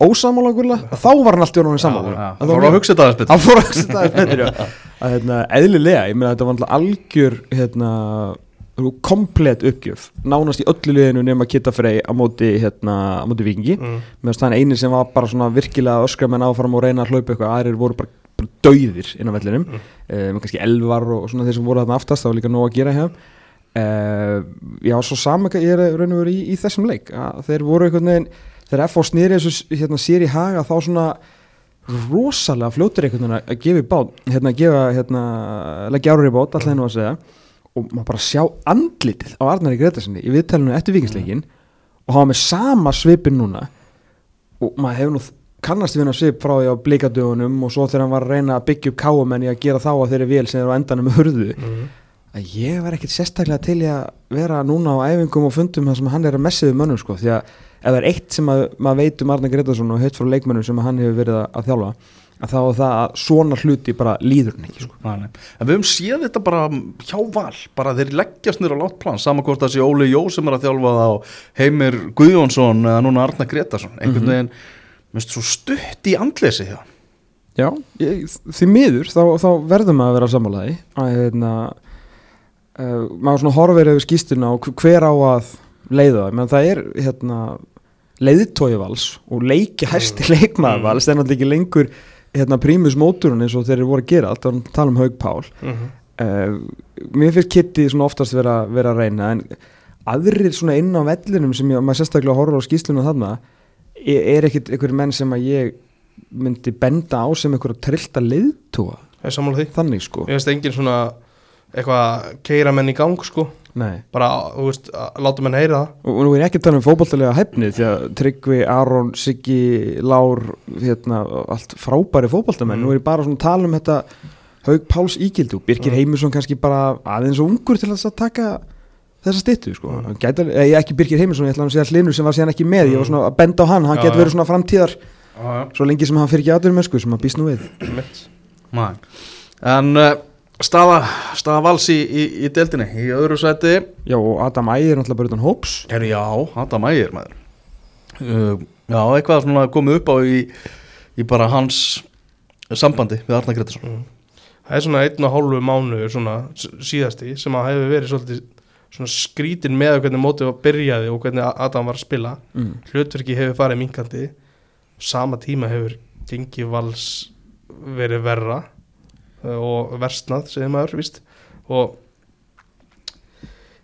ósamála Gulla, þá var hann alltaf Já, Það Það fór að hugsa þetta aðeins betur. Hann fór að hugsa þetta aðeins betur, já. [laughs] að hérna, eðlilega, ég meina þetta var alltaf algjör hérna, komplet uppgjöf, nánast í öllu liðinu nema Kitta Frey á móti hérna, á móti vikingi, Mm. meðan það eini sem var bara svona virkilega öskra menn áfram og reyna að hlaupa eitthvað, aðrir voru bara, bara dauðir inn á vellinum, Mm. um, kannski elvar og, og svona þeir sem voru aftast, það var líka nóg að gera hjá uh, já, svo saman ég er raun og veru í, í þessum leik að þeir voru einhvern veginn, þegar F.O. snýri þessu hérna, sér í haga þá svona rosalega fljótur einhvern veginn að gefa í bát, hérna, gefa, hérna, leggja árur í bát, alltaf hennu að segja og maður bara sjá andlitið á Arnari Gretarsinni í viðtælunum eftir vikingsleikin og hafa með sama svipin núna og maður hefur nú kannast við hann svip frá því á blíkadögunum og svo þegar hann var að reyna að byggja upp káamenn í að gera þá að þeirri vel sem þeir á endanum hurðu Mm. Að ég var ekkert sérstaklega til að vera núna á æfingum og fundum þar sem hann er að messiðu mönnum sko því að ef það er eitt sem að, maður veit um Arna Gretarsson og heitt frá leikmönnum sem hann hefur verið að, að þjálfa að þá er það að svona hluti bara líður ekki sko Nei, nei. En við höfum séð þetta bara hjá val bara þeir leggjast nýra á látt plan saman hvort það sé Óli Jó sem er að þjálfa það á Heimir Guðjónsson eða núna Arna Gretarsson einhvern Mhm. veginn, minnst svo stutt í andleysi hjá Já, ég, því miður þá, þá verðum að vera sammálaði að hérna uh, maður svona horfir yfir skýstuna og hver á að leiða það, menn það er hérna leiðtói vals og leiki hæsti mm. leikmaður vals en alltaf ekki lengur hérna prímus móturinn eins og þeir eru voru að gera. Alltaf að tala um Haug Pál. Mm uh, mér finnst Kitty svona oftast vera, vera að reyna en aðrir svona inn á vellinum sem ég, maður sérstaklega horfir á skýsluna þarna er, er ekkit einhverjum menn sem að ég myndi benda á sem einhverja trillta Það er því. Þannig sko. Ég veist engin svona eitthvað keira menn í gang sko Nei. bara, þú veist, að láta menn heyra það og nú er ekki að tala um fótballtalega hæfni því að Tryggvi, Aron, Siggi Lár, hérna allt frábæri fótballtamenn, Mm. nú er ég bara svona að tala um þetta Haug Páls ígildu Birkir Mm. Heimusson kannski bara aðeins og ungur til að taka þessa styttu sko, Mm. alveg- eh, ekki Birkir Heimusson ég ætla hann að segja Hlinur sem var síðan ekki með ég var Mm. svona að benda á hann, hann Já, geti já. verið svona framtíðar Já, svo lengi sem hann fyrir ekki með sko, sem hann býst nú við En uh, staða, staða vals í, í, í deildinni í öðru sæti. Já og Adam Ægir er náttúrulega bara utan hóps. Herru, já, Adam Ægir maður. Uh, Já, eitthvað svona komið upp á í, í bara hans sambandi við Arna Gretarsson mm. Það er svona einn og hálfu mánu svona síðasti sem að hefur verið svolítið svona skrítin með hvernig mótið byrjaði og hvernig Adam var að spila. Mm. hlutverki hefur farið minkandi sama tíma hefur gengi vals verið verra og versnað, segir maður, víst. Og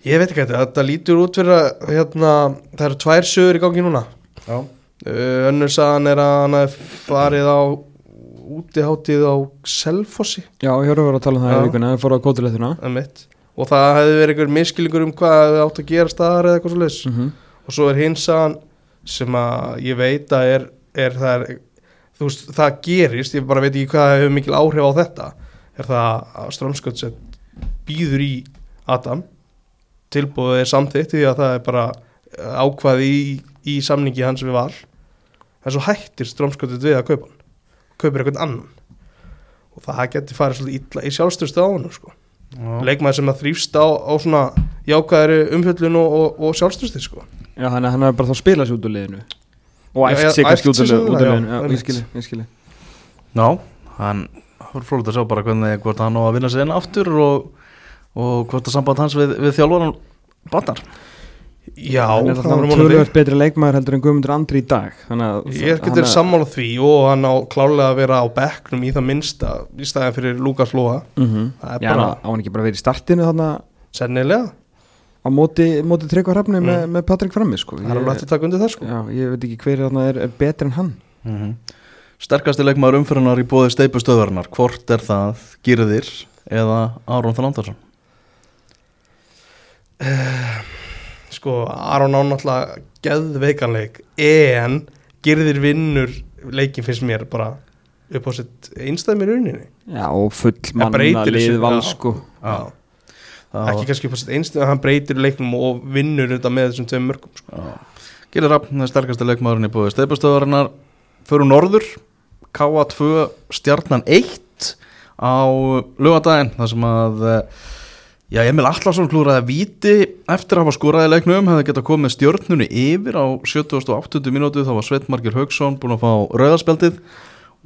ég veit ekki þetta, þetta lítur út fyrir að hérna, það eru tvær sögur í gangi núna. Já, uh, önnur sagan er að hann hafi farið á útiháttið á Selfossi. Já, ég höfðu verið að tala um það í vikuna, það fór á kótilegðuna og það hefði verið einhver miskilingur um hvað hefði átt að gera staðar eða eitthvað svo leis mm og svo er hins sagan sem að ég veit að er, er það er, þú veist, það gerist ég bara veit ekki hvað hefur mikil áhrif á þetta er það að Strömsköldsett býður í Adam. Tilbúið er samþykkt því að það er bara ákvaði í, í samningi hans við val. En svo hættir Strömsköldsett við að kaupa hann. Kaupir eitthvað annan. Og það getur farið svolítið illa í sjálfstöðstu á hann sko. leikmaður sem að þrýfst á, á svona jákvæðari umfjöllun og, og, og sjálfstöðstu sko. Já, hann hefur bara þá spilað sér út úr liðinu. Og æft sig út úr liðinu, já, ég skilji, Já, hann var frólægt að sjá bara hvernig hvort hann á að vinna sig enn aftur og, og hvort að samband hans við, við þjálfaran batar Já, hann er það var tölvöld betri leikmaður heldur en Guðmundur Andri í dag þannig að Ég getur hann- sammála því og hann á klálega að vera á bekknum í það minnsta í staðin fyrir Lukas Lóa Mhm. Það er Já, bara- á hann ekki bara verið í startinu þarna? Sennilega, á móti, móti Tryggva Hrafni með, Mm. með Patrik frammi sko. það er alveg hægt að taka undir það sko. Já, ég veit ekki hver þarna er, er betri en hann. Mm Sterkasti leikmaður umfyrirnar í bóði steipustöðvarnar Hvort er það Girðir eða Aron Þalandarsson? Sko, Aron á náttúrulega geðveikanleik en girðir vinnur leikin finnst mér bara upp á sitt einstæðmir uninni Já, og full manna lið val já. sko. Já. Það ekki kannski upp á sitt einstæðmir hann breytir leiknum og vinnur þetta með þessum tveim mörgum sko. Gilur Raffn er sterkasti leikmaðurinn í búið steipastöðarinnar fyrir norður KA2 stjarnan 1 á lögadaginn þar sem að eh, já, Emil Allarsson klúraði að víti eftir að hafa skoraði leiknum hefði getað komið stjörnunni yfir á 78. mínútu þá var Sveitmarkir Haugsson búin að fá rauðarspjaldið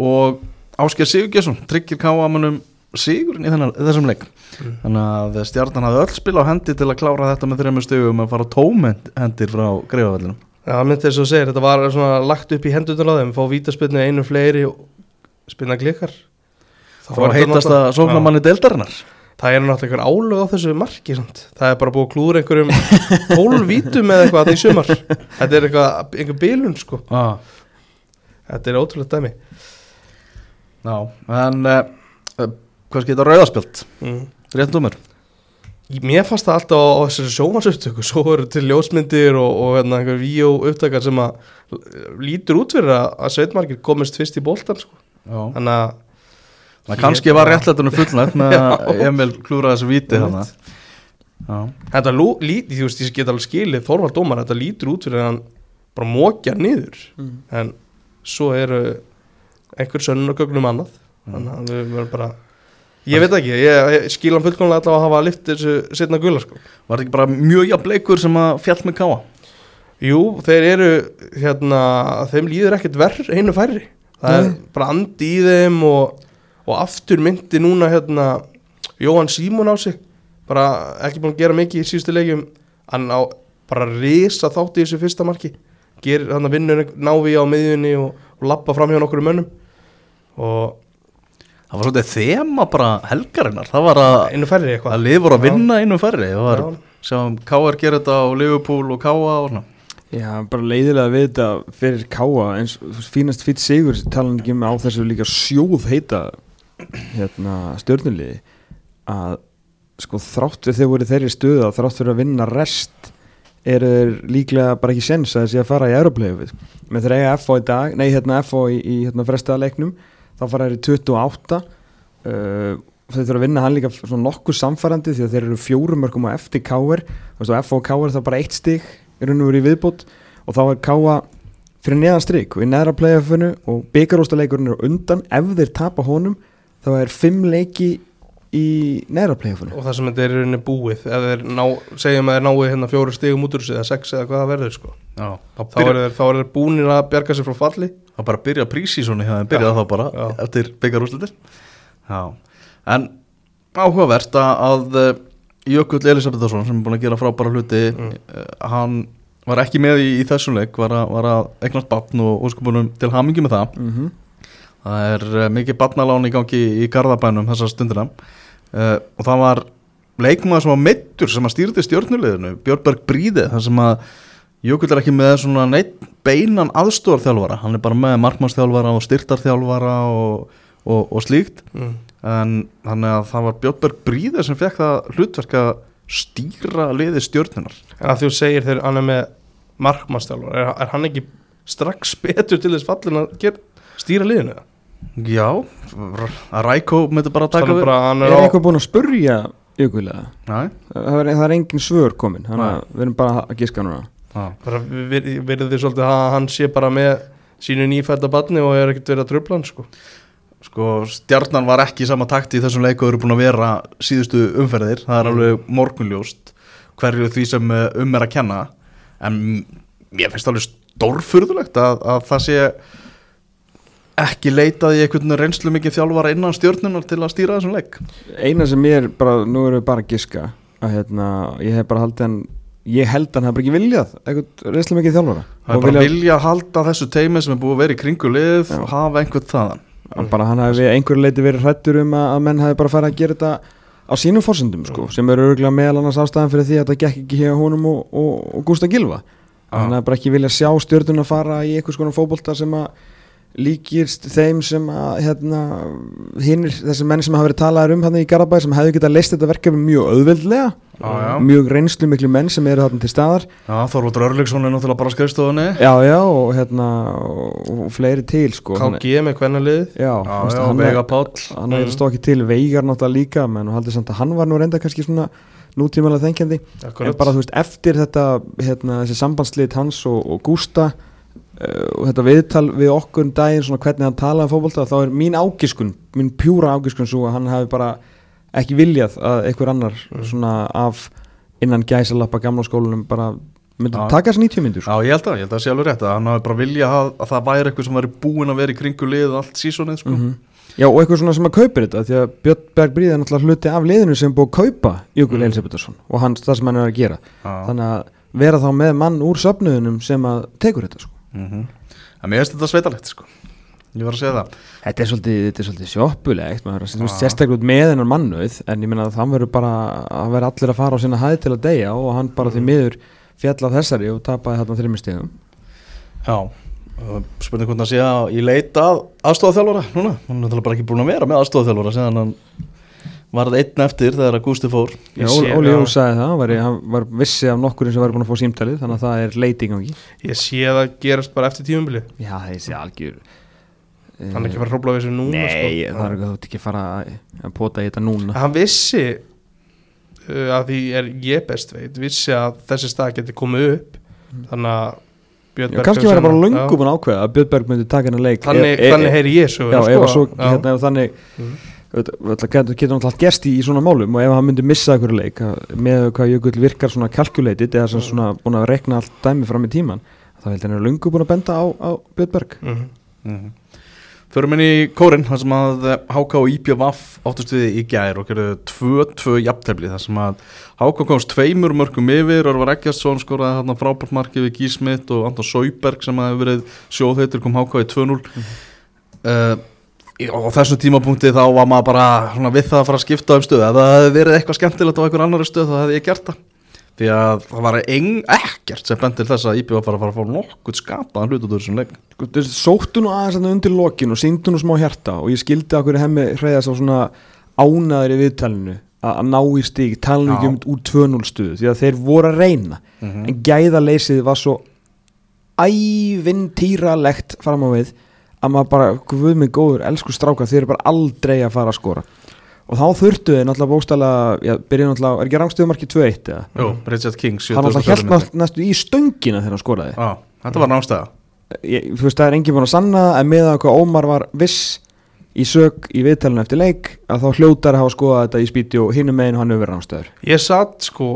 og Ásker Sigurgesson tryggir KA-mannum sigurinn í þennan, þessum leik Mm. þannig að stjarnan hafði öll spil á hendi til að klára þetta með þreymur stögum að fara tómhendir frá greifavellinum Já, það myndi þess að segja, þetta var svona lagt upp í hendutur á þeim, fá vítaspilnu einu fleiri og spilna klikkar Það var heitast að sókna manni deildarinnar Það er náttúrulega einhver álög á þessu marki samt. Það er bara búið klúra einhverjum 12 vítum eða eitthvað þarna í sumar Þetta er eitthvað, einhver bilun sko ah. Þetta er ótrúlega dæmi Já, en uh, hvað skilta rauðarspjöld? mm. Réttum dómur? Mér fannst það alltaf á, á þessari sjómansuptöku Svo eru til ljósmyndir og, og hérna, einhver víó upptakar sem að lítur út fyrir að, að Sveitmarkir komist fyrst í boltan sko. Já. Þannig að Það kannski var réttlættunum fullnætt með [laughs] að Emil klúra þessu víti Já, Þetta lú, lít, þú veist, ég get alveg skilið Þorvald dómar, þetta lítur út fyrir að hann bara mókja niður. Mm. en svo eru einhver sönnunargögnum annað. Þannig að við verðum bara ég veit ekki, ég, skil hann fullkomlega allavega að hafa lift þessu setna gula sko. Var þetta ekki bara mjög jafn leikur sem að fjall með káa? Jú, þeir eru hérna, þeim líður ekkert verð einu færri. Það er Nei. bara andi í þeim og, og aftur myndi núna hérna Jóhann Símon á sig. Bara ekki búin að gera mikið í síðustu leikjum. Hann á bara risa þátt í þessu fyrsta marki. Gerir hann að vinnur návi á miðjunni og, og lappa fram hjá nokkur mönnum. Og Það var svolítið þema bara helgarinnar Það var að, einu færri eitthvað að lið voru að Já. vinna einu færri Það var, Já. sjáum K.R. gera þetta á Liverpool og K.A. og svona Já, bara leiðilega við þetta fyrir káa eins fínast fýtt sigur talan ekki um á þessu líka sjóð heita hérna, stjörnuliði að sko þrátt við þeir voru í þeirri stöðu að þrátt fyrir að vinna rest eru þeir líklega bara ekki sens að þessi að fara í Europleifu með þeir eiga FO í dag, nei hérna FO í, í hérna frestaða leiknum þá fara þeir í 28 uh, þeir þurfa að vinna hann líka svona nokkuð samfærandi því að þeir eru fjórum mörgum á eftir og FO og káir það bara eitt stig í raun og veru í viðbót og þá er káa fyrir neðan strik og í neðra playoffinu og byggaróstaleikurinn er á undan ef þeir tapa honum þá er fimm leiki í neðra playoffinu. Og það sem þetta er í rauninni búið ef þeir ná, segjum að þeir náu hérna fjóru stigum út úr þessu eða sex eða hvað það verður sko. Já, þá þá eru þeir, þá eru þeir búinir að bjarga sér frá falli Það bara byrja prísísoni hjá þeim, byrja Já, þá bara já. eftir byggarúslitir en áhugavert að, að eh, Jökull Elisabethason sem er búin að gera frábæra hluti Mm. eh, hann var ekki með í, í þessum leik var að, var að eignast batn og óskupunum til hamingi með það mm -hmm. það er uh, mikið batnalán í gangi í Garðabænum þessa stundina uh, og það var leikmaður sem var meittur sem að stýrði stjórnuleginu Björnberg Bríði þar sem að Jökull er ekki með svona neitt beinan aðstórþjálfara hann er bara með markmannsþjálfara og styrtarþjálfara og, og, og slíkt mm. en þannig að það var Björnberg Bríði sem fekk það hlutverk að stýra liði stjórnunar en að þú segir þegar hann er með markmannstjálfur, er, er hann ekki strax betur til þess fallin að ger, stýra liðinu? Já, að Rækó myndi bara taka Þannig við að Er eitthvað búin að spurja ykkurlega? Næ, Það er, engin svör komin þannig að við erum bara að giska núna verður þið svolítið að hann sé bara með sínu nýfætta badni og er ekkert verið að trubla hann sko? Sko, stjarnan var ekki í sama takti í þessum leiku og eru búin að vera síðustu umferðir. Það er Mm. alveg morgunljóst hverju því sem eh, um er að kenna. En mér finnst alveg stórfurðulegt að, að það sé ekki leitað í einhvern reynslu mikið þjálfara innan stjörnunar til að stýra þessum leik. Eina sem ég er bara, nú erum við bara að giska að hérna, ég hef bara haldið hann ég held að hann bara ekki viljað eitthvað reynslega mikið þjálfara. Það er Og bara viljað- vilja að halda þessu teimi sem er búið að vera í kringu lið og hafa einhvern þaðan. Hann bara hann við einhverju leiti verið hrættur um að, að menn hafi bara farið að gera þetta á sínum fórsendum sko, sem eru örgulega meðal annars ástæðan fyrir því að þetta gekk ekki hjá honum og, og, og Gústa Gilva hann hafi bara ekki viljað sjá stjórnuna fara í einhvers konar fótbolta sem að líkist þeim sem að hérna, hinnir, þessi menn sem hafa verið talaður um hann í Garabæ sem hefðu getað leist þetta verkefni mjög auðveldlega. Já, já. mjög reynslu miklu menn sem eru þarna til staðar. Já, Þorvaldur Örlygsson er náttúrulega bara skrifstofunni. Já já og hérna og, og fleiri til sko. KG með hvernig liðið já, veist, já, hann er- Veiga Páll. hann er stóð ekki til veigar náttúrulega líka menn og haldið samt að hann var nú reynda kannski svona nútímalega þengjandi en bara þú veist eftir þetta hérna, þessi sambandslit hans og, og Gústa og þetta viðtal við okkur um daginn svona hvernig hann talaði um fótbolta þá er mín ágiskun, mín pjúra ágiskun svo að hann hafi bara ekki viljað að einhver annar svona af innan gæsalappa gamla skólanum bara myndi Já. taka þessi 90 myndur Já, ég held að, ég held að það sé alveg rétt að hann hafi bara vilja að, að það væri eitthvað sem væri búin að vera í kringu lið allt sísonið sko. Mhm. Já og eitthvað svona sem að kaupir þetta því að Björn Berg Bríð er náttúrulega hluti af liðinu sem búið að kaupa Jökul Mm. Elisabethsson og hans, það sem hann er að gera Já. þannig að vera þá með mann úr söfnuðunum sem að tekur þetta sko. Mhm. En mér finnst þetta sveitalegt sko. Ég var að segja það Þetta er svolítið, þetta er svolítið Já. sérstaklega út með hennar mannuð en ég meina að það verður bara að vera allir að fara á sinna hæð til að deyja og hann bara Mm. því miður fjall af þessari og tapaði þarna þrjumir stegum Já, spurning hvernig að að ég leita að aðstofþjálfara núna, hann er náttúrulega bara ekki búin að vera með aðstofþjálfara síðan hann varð einn eftir þegar að Gústi fór Já, sé- Óli. Jó sagði það, hann var, hann var vissi af nokkurinn sem var búin að fá símtalið þannig að það er leiting á ekki Ég sé að það gerast bara eftir tímumbilið Já, þessi algjör Hann er ekki að fara að hrópla við þessu núna Nei, sko. það er ekki, þú ert ekki að fara að, að pota í þetta núna Hann vissi uh, að því er ég best veit vissi að þessi stað geti komið upp þannig að Já, kannski var það bara Já. löngu búin að ákveða að Björn Berg myndi taka hennar leik Þannig, E- e- þannig heyri ég svo Já, ef að svo, hérna, ef þannig Mhm. Það getur náttúrulega gerst í, í svona málum og ef hann myndi missa einhverju leik að- með hvað Jökull virkar svona calculated eða sem svona búin að rekna allt dæmi fram í tíman þá held hann er löngu búin að benda á, á Björn Berg Mhm. mm Förum inn í kórin þar sem að HK og IPVF áttust við í gær og gerðu 2-2 jafntefli þar sem að HK komst tveimur mörgum yfir Örvar Eggertsson skoraði þarna frábært markið við Gísmitt og Anton Sauberg sem að hefur verið sjóðheitur kom HK í 2-0 uh, í- og á þessum tímapunkti þá var maður bara svona, við það að fara að skipta um stöð ef það hefði verið eitthvað skemmtilegt á einhver annari stöð þá hefði ég gert það. Því að það var ekkert sem bent til þess að IPVF var að fara að fá nokkuð skapaðan hlut út úr þessum leik. Sko, sóttu nú aðeins undir lokin og sýndu nú smá hjarta og ég skildi að hverju hemmi hreyðast á svona ánaður í viðtalinu að ná í stík, tala nú ekki Já. um úr 2-0 stuðu því að þeir voru að reyna. Mhm. en gæðaleysið var svo ævintýralegt fram á við að maður bara, guð mig góður, elsku stráka þeir eru bara aldrei að fara að skora. Og þá þurftu þeir náttúrulega bókstælega já, byrja náttúrulega, er ekki rangstöðumarki 2-1 eða? Jú, Richard King hann náttúrulega held nátt- næstu í stöngina þegar hann skoraði. Já, þetta var námstæða ég, þú veist það er enginn búin að sanna en með að hvað Ómar var viss í sög í viðtalinu eftir leik að þá hljótar hafa skoðað þetta í spíti og hinum meginn hann hefur verið rámstöður Ég satt sko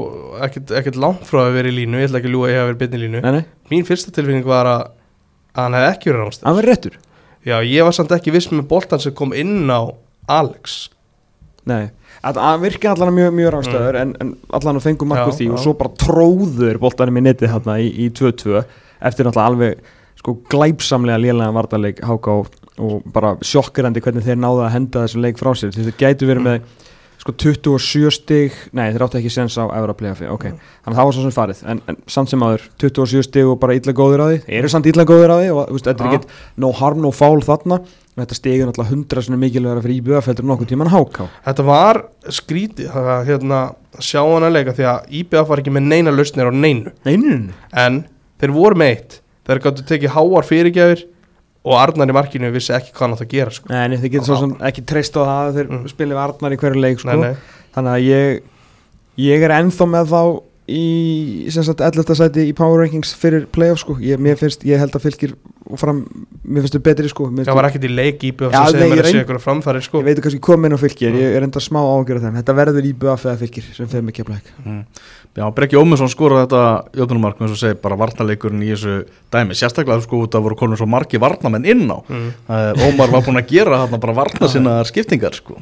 ekkert, langt frá að vera í línu. Ég ætla ekki að ljúga að ég hef verið byrni í línu. Nei, nei, Mín fyrsta tilfinning var að, hann hefði ekki verið rámstæð hann verið réttur Já, ég var samt ekki viss með boltan sem kom inn á Alex. Nei, að hann virkir allan mjög, mjög rámstöður en, en allan að fengum markur Já, því og já. svo bara tróður boltanum í netið hérna í, í 2-2 eftir náttúrulega alveg sko glæpsamlega lélega vartarleik háká og, og bara sjokkirandi hvernig þeir náðu að henda þessum leik frá sér. Því þeir gætu verið með sko 27 stig, nei þeir áttu ekki sens á Evra Playaffi, ok, þannig að það var svo sem farið. En, en samt sem aður, 27 stig og bara illa góðir á því, eru samt illa góðir á því og þetta er Já. ekkert no harm, no foul þarna. Og þetta stig er náttúrulega 100 svona mikilvægra fyrir IBF heldur en nokkuð tíman háká Þetta var skrítið það að hérna, sjá hann að leika því að IBF var ekki með neina lausnir á neinu. Neinin, en þeir voru með eitt. Þeir gáttu tekið háar fyrirgjafir og Arnar í markinu vissi ekki hvað hann átt að gera sko. nei, þeir getur svo sem ekki treyst á það að þeir Mm. spilið við Arnar í hverju leik sko. nei, nei. þannig að ég ég er ennþá með þá í sem sagt 11. sæti í Power Rankings fyrir playoff sko, ég, mér finnst, ég held að fylgir og fram, mér finnst þau betri sko mér það var ekkert í leik Já, sem segir mér ég að reynd- ykkur framfæri sko. ég veit kannski komin á fylgir, Mm. ég er enda smá ágjör af þeim, þetta verður í BF eða fylgir sem þeim ekki að blæk mm. Já, Brekki Ómesson skoraði þetta jötunumark eins og segi bara varnaleikurinn í þessu dæmi. Sérstaklega sko út að voru konur svo margi varnamenn inn á. Mm. uh, Ómar var búin að gera þarna bara varna sinna skiptingar sko.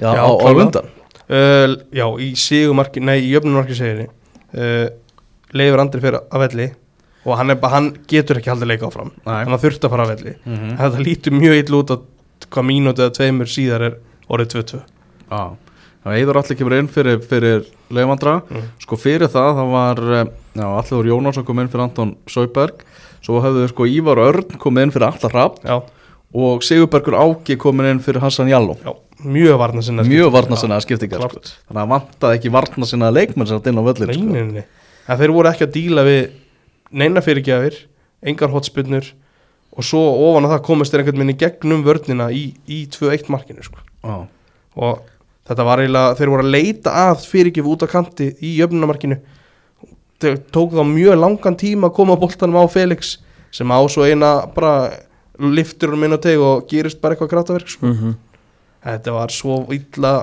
Já, Já, á, á klálega. undan. Uh, já, í sigumarki, nei, í jöfnumarki seginni uh, leifur Andri fyrir að velli og hann, er, hann getur ekki haldið leika áfram. Nei. hann þurft að fara að velli. Mhm. en þetta lítur mjög illa út að hvað mínúti eða tveimur síðar er orðið 2-2 Já, það eiður allir kemur inn fyrir, fyrir Leifandra, Mm. sko fyrir það það var, eh, já, Allir Jónásson kom inn fyrir Anton Sauberg, svo höfðu sko Ívar Örn komið inn fyrir Allar Rapp og Sigurbergur Áki komin inn fyrir Hassan Jalló mjög varna sinna mjög varna sinna skiptingar sko. Þannig að vantaði ekki varna sinna leikmenn sem þetta inn á völlin Nei, sko. nei, nei. En þeir voru ekki að díla við neina fyrirgjafir, engar hotspinnur og svo ofan að það komist þeir einhvern veginn í gegnum vörnina í, í 2-1 markinu sko. Já. og þetta var eiginlega, þeir voru að leita að fyrirgjöf út á kanti í jöfnunamarkinu þeir tók þá mjög langan tíma að koma boltanum á Felix sem á svo eina bara liftur um á teg og gerist bara eitthvað grátaverk sko. mm þetta var svo illa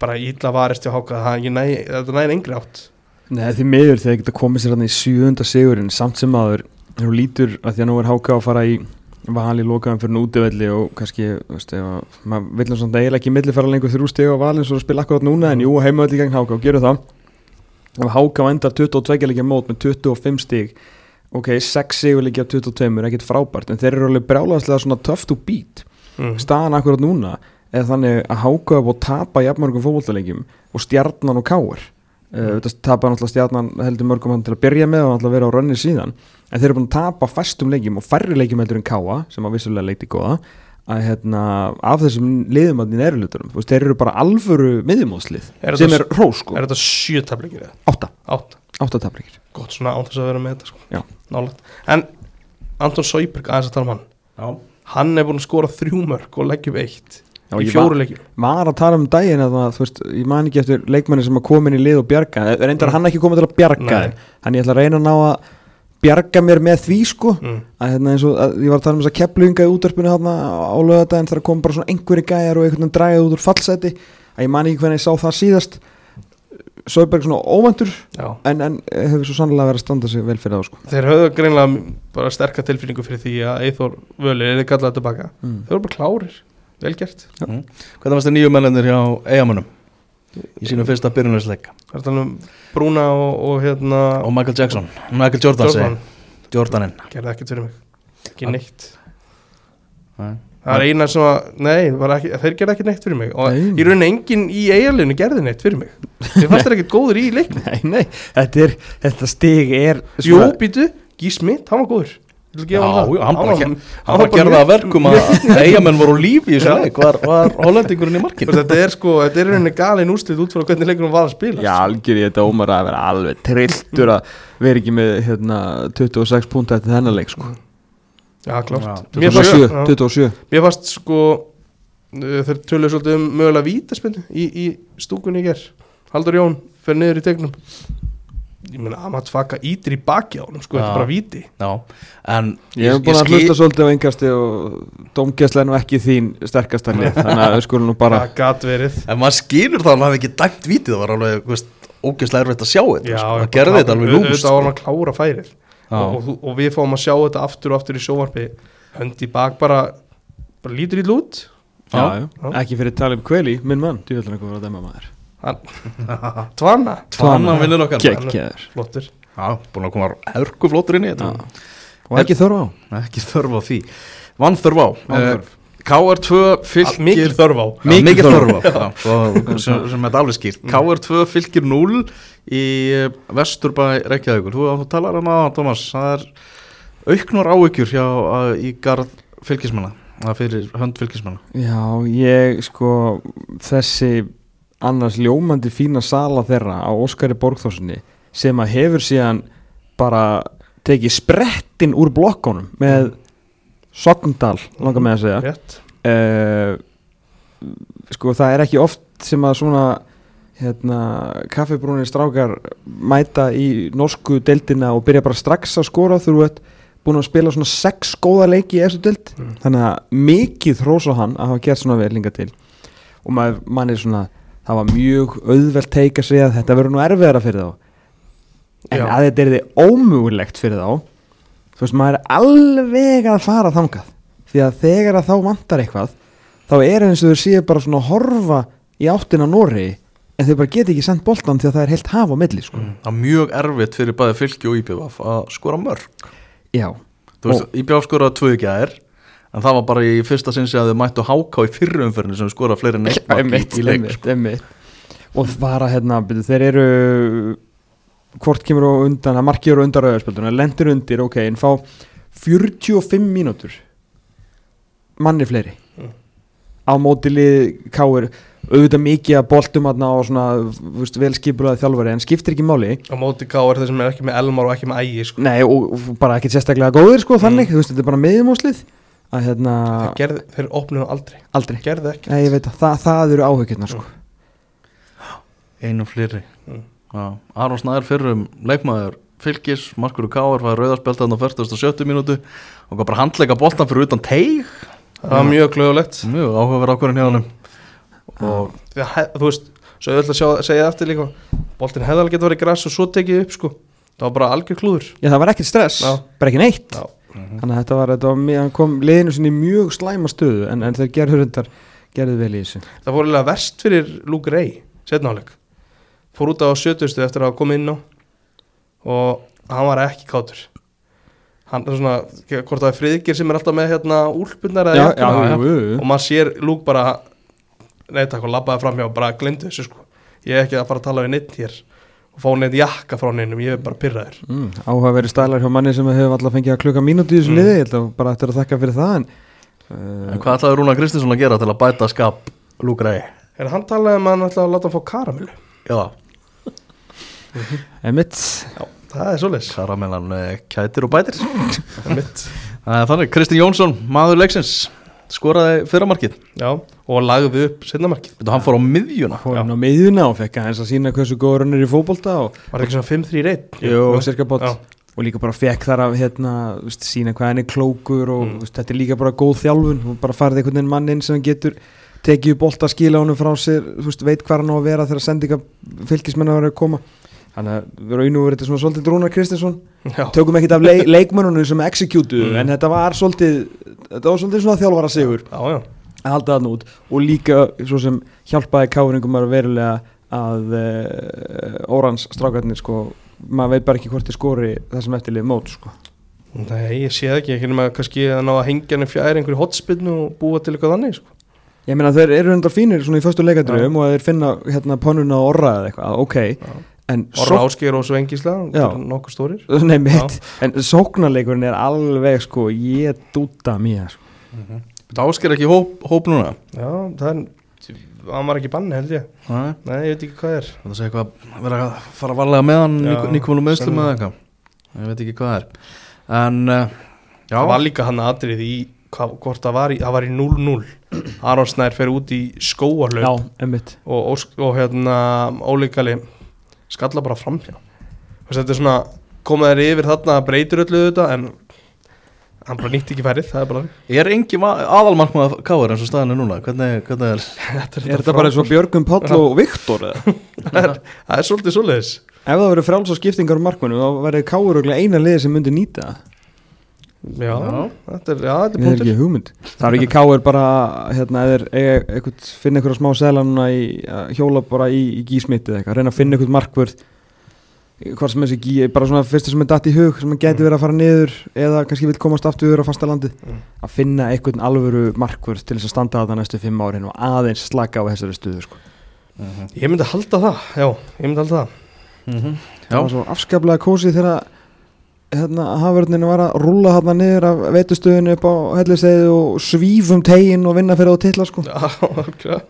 bara illa varist hjá Háka það næ, þetta næri engri átt. Nei, því miður þegar geta komið sér hann í sjöunda sigurinn samt sem aður þú lítur að því að nú er háka að fara í vali lokaðum fyrir nútivelli og kannski, veist, ef að maður vill svona eiginlega ekki millifæra lengur þrjú steg á valin svo að spila akkurat núna en jú, heimavelli gegn háka og gerur það. Og háka endar 22 leikja mót með 25 stig ok, 6 sigur leikja 22 er ekkit frábært en þeir eru alveg brjálaðslega svona tough to beat mm. staðan akkurat núna er þannig að háka og tapa jafnmörgum fótbollaleikjum og stjarnan og káir uh, þetta tapa náttúrulega stjarnan heldur mörgum hann til að byrja með og náttúrulega vera á rönni síðan. En þeir eru búin að tapa fæstum leikjum og færri leikjum heldur en káa sem að vissulega leikti góða að hérna af þessum liðum að þín eru luturum þeir eru bara alvöru miðjumóðslið sem er hrós sko, Er þetta sjö tablikir eða? átta, Átt, átta tablikir gott svona án þess að vera með þetta sko. Já. Nálægt. En Anton Sóiberg, aðeins að tala um hann. Já. Hann er búin að skora þrjú mörg og leggjum eitt Já, Í ég fjóru leikjum. var að tala um daginn að það, þú veist, ég man ekki eftir leikmanni sem að koma inn í lið og bjarga. Reyndar Mm. hann ekki komið til að bjarga Nei. hann ég ætla að reyna að ná að bjarga mér með því sko. Mm. að hérna eins og að ég var að tala um þess að kepluinga í útvarpinu hérna á lögadaginn þegar kom bara svona einhverju gæjar og einhvern veginn dræðið út úr fallseti að ég man ekki hvernig ég sá það síðast. Söberg svona óvandur Já. en, en hefur svo sannlega verið að standa sig vel fyrir það sko. Þeir höfðu greinlega bara sterka tilfinningu fyrir því að Eithor Völi er þið kallað tilbaka mm. Þeir voru bara klárir, vel gert. Mm. Hvernig varst það nýju mennir hjá eigamönnum í sínum fyrsta byrjunleisleik Það er talað um Brúna og, og hérna og Michael Jackson, Michael Jordan Jordan. Segi Jordaninn. Gerði ekkert fyrir mig. Ekki neitt. Nei. Það er eina sem að, nei, ekki, þeir gerði ekki neitt fyrir mig. Og Nei. í rauninni enginn í eigalinu gerði neitt fyrir mig. Þeir fannst þeir ekkert góður í leiknum. [laughs] Nei, nei, þetta, er, þetta stig er Jú, býtu, Gí Smith, hann var góður. Ég Já, það. hann bara var- ger- hann hann var var gerða mjög- að verkum að eigamenn voru lífi í þessu leik. var, var [laughs] hollendingurinn í markinu? Þetta er sko, þetta er í rauninni galin úrslit út frá hvernig leikunum var að spila. Já, algjör ég þetta ómar að vera alveg trilltur að vera ekki með hérna, 26 púnta eftir þennan leik sko. Já, klárt. Já, Mér fannst, 27, já, 27 mér fannst sko uh, þeir töluðu svolítið um mögulega vítaspinnu í, í stúkunni í ger Haldur Jón fer niður í tegnum ég meina Amat Faka ítir í baki á honum sko, þetta er bara víti. Já, en Ég hef búin að hlusta svolítið á engasti og domgæsla er nú ekki þín sterkasta lið þannig að við skulum nú bara það gat verið. En maður skilur það að hann hafi ekki dæmt vítið Það var alveg, þú veist, ógeðslega erfitt að sjá þetta Já, sko. Það gerði þetta alveg lúmst var hann sko. að klára færið. Og, og, og við fáum að sjá þetta aftur og aftur í sjóvarpi hönd í bak bara, bara lítur í lút já, Já. já. ekki fyrir Talib Kveli, minn mann Tvanna, Tvanna vinnur okkar. Geggjaður. Flottur. Já, búin að koma hörku flottur inn í þetta. Og ekki þörf á. Ekki þörf á því. Vann þörf á. Vanþörf. Eh, KR2 fylgir mikil þörf á. Mikil þörf þörf á. [laughs] Sem, sem er alveg skýrt. KR2 fylgir 0 í eh, Vesturbæ Reykjavíkur. Þú, talar um það, Thomas Það er auknur hjá, að, í garð fylgismanna Það fyrir hönd fylgismanna. Já, ég sko þessi annars ljómandi fína sala þeirra á Óskari Borgþórsinni sem að hefur síðan bara tekið sprettin úr blokkonum með Sogndal, langar með að segja. Uh, sko það er ekki oft sem að svona hérna, kaffibrúnir strákar mæta í norsku deildina og byrja bara strax að skora þú ert búin að spila svona sex góða leiki í þessu deild. Mm. þannig að mikið hrós á hann að hafa gert svona vel linga til. Og maður, mann er svona það var mjög auðvelt teika sig að þetta verður nú erfiðara fyrir þá en Já. að þetta er þið ómögulegt fyrir þá þú veist maður er alveg að fara þangað því að þegar að þá vantar eitthvað þá er eins og þau séu bara svona að horfa í áttina Nóri en þeir bara geta ekki sendt boltan því að það er heilt haf á milli sko. Það er mjög erfitt fyrir bæði fylki og IPVF að skora mörg já, IPVF skoraði tvö er en það var bara í fyrsta sinns að þau mættu háká í fyrru umferðinu sem skoraði fleiri en eitt mark í, leik einmitt, einmitt. og fara hérna byrju, þeir eru hvort kemur á undan að markið eru undan rauðarspjölduna lendir undir, ok, en fá 45 mínútur manni fleiri Mm. á mótilið káir auðvitað mikið að boltum aðna og svona þú veist, vel skipulaði þjálfari en skiptir ekki máli á móti gáður þeir sem er ekki með Elmar og ekki með Ægi sko. Nei, og, og bara ekki sérstaklega góðir sko þannig, þú veist, þetta er bara miðjumóslið að hérna, gerð, þeir opnuðu aldrei. Aldrei. Gerðu ekki Nei, að það, það eru áhugirnar sko. Einum fleiri. Mm. Já, Aron Snæður fyrrum leikmaður fylgis, Markur Káar var rauðarspjald þarna á 40. minútu og var bara handleika boltan fyrir utan teig? Það var mjög glöðulegt mjög áhugaverð ákvörðin hjá hann og þú veist, svo ég ætla að sjá, segja eftir líka boltin hefði alveg getið verið græs og svo tekið upp sko. Það var bara algjör klúður. Já, það var ekkert stress, Já. bara ekki neitt. Já. Þannig að þetta var, þetta var hann kom liðinu sinni í mjög slæma stöðu en, en þeir gerður hundar, gerðu vel í þessu. Það fór eiginlega verst fyrir Luke Ray setnáleik fór út á 70 eftir að koma inn á og hann var ekki kátur. Hann er svona, hvort það er friðgir sem er alltaf með hérna jakkuna já, jú, jú. og maður sér Luke bara neitt og labbaði fram hjá og bara glemdu þessu sko. Ég er ekki að fara að tala við neitt hér og fá neitt jakka frá neinum, ég er bara pyrraður mm, Áhugaverið stælar hjá manni sem hefur alltaf fengið að klukka mínúti í þessu Mm. liði Ég held að bara eftir að þakka fyrir það en, uh, en hvað ætlaði Rúna Kristinsson að gera til að bæta skap Lúgrei? er hann talaði um að hann ætla að láta hann fá karamellu. Já, [laughs] Emitt já, það er svoleiðis. Karamellan eh, kætir og bætir. Mitt Það er Þannig, Kristi Jónsson, maður leiksins skoraði fyrramarkið já, og lagði upp setnamarkið Þetta hann fór á miðjuna. Fór hann á miðjuna og fekk aðeins að sína hversu góður hann er í fótbolta og, var ekki svona 5-3-1 Jú, cirka bótt Já. og líka bara fekk þar að hérna, veist, sína hvað hann er klókur og Mm. veist, þetta er líka bara góð þjálfun. Og bara farið einhvern veginn mann inn sem getur tekið upp bolta, skila honum frá sér veist, veit hvað hann á að vera þegar sendinga fylgismenn að vera að koma. Þannig að við raunum verið þetta svona svolítið Rúnar Kristinsson. Tökum ekkert af leik, [laughs] leikmennunum sem executu Mm. en þetta var svolítið þetta var svolítið svona þjálfara sigur að halda það út. Og líka svo sem hjálpaði káringum að verulega að uh, órans strákarnir sko maður veit bara ekki hvort þið skori það sem eftirlið mót sko. Nei, ég sé ekki. Ekki nema kannski að ná að hengja hann fjær einhverju hotspinnu og búa til eitthvað þannig sko. ég meina þeir eru enda fínir svona í föstu leikandröfum og þeir finna hérna pannuna og orra eða eitthvað, ok. Já. En Orra Ásgeir og Svengisla nokkuð stórir. [laughs] Nei mitt, en sóknarleikurinn er alveg sko, ég dúta mér sko. Þetta ásker ekki hóp, hóp núna? Já, það er hann var ekki banni held ég. Nei, nei, ég veit ekki hvað er. Þetta sé eitthvað vera að fara varlega með hann Nikólu meðslum eða eitthvað. Ég veit ekki hvað það er. En uh, það var líka hann aðrið í hvað, hvort það var í, það var í 0-0 Aron Snær fer út í emmitt og, og, og hérna ólíkali skalla bara framhjá Þess, þetta er svona koma þær yfir þarna breytir öllu þetta en hann bara nýtti ekki færið það er bara er engi aðalmarkmað káir eins og staðinu núna? Hvernig, hvernig er [laughs] þetta er þetta bara eins og Björgum Páll og [laughs] Viktor eða? það er, það er svolítið svoleiðis. Ef það verður frjáls á skiptingar um markmannu þá verður Káur örugglega eina liði sem myndi nýta það já, Já. þetta er, já, þetta er Ég er punktur ekki hugmynd Það er ekki káir bara hérna, eða eitthvað, finna eitthvað smá sela núna í að hjóla bara í, í gísmitti eða eitthvað, reyna að finna eitthvað markvörð hvað sem þessi gí, bara svona fyrsta sem er datt í hug, sem hann geti verið að fara niður eða kannski vil komast aftur yfir á fasta landið Mm. að finna eitthvað alvöru markvörð til þess að standa að það næstu fimm árin og aðeins slaka á þessari stuðu sko. ég myndi halda það, já, ég myndi halda það Mhm. það Já, var svo afskaplega kósið þegar hérna, haförninu var að rúlla hérna niður af veitustöðinu upp á helliseiði og svífum tegin og vinna fyrir á titla sko. já, algjörlega.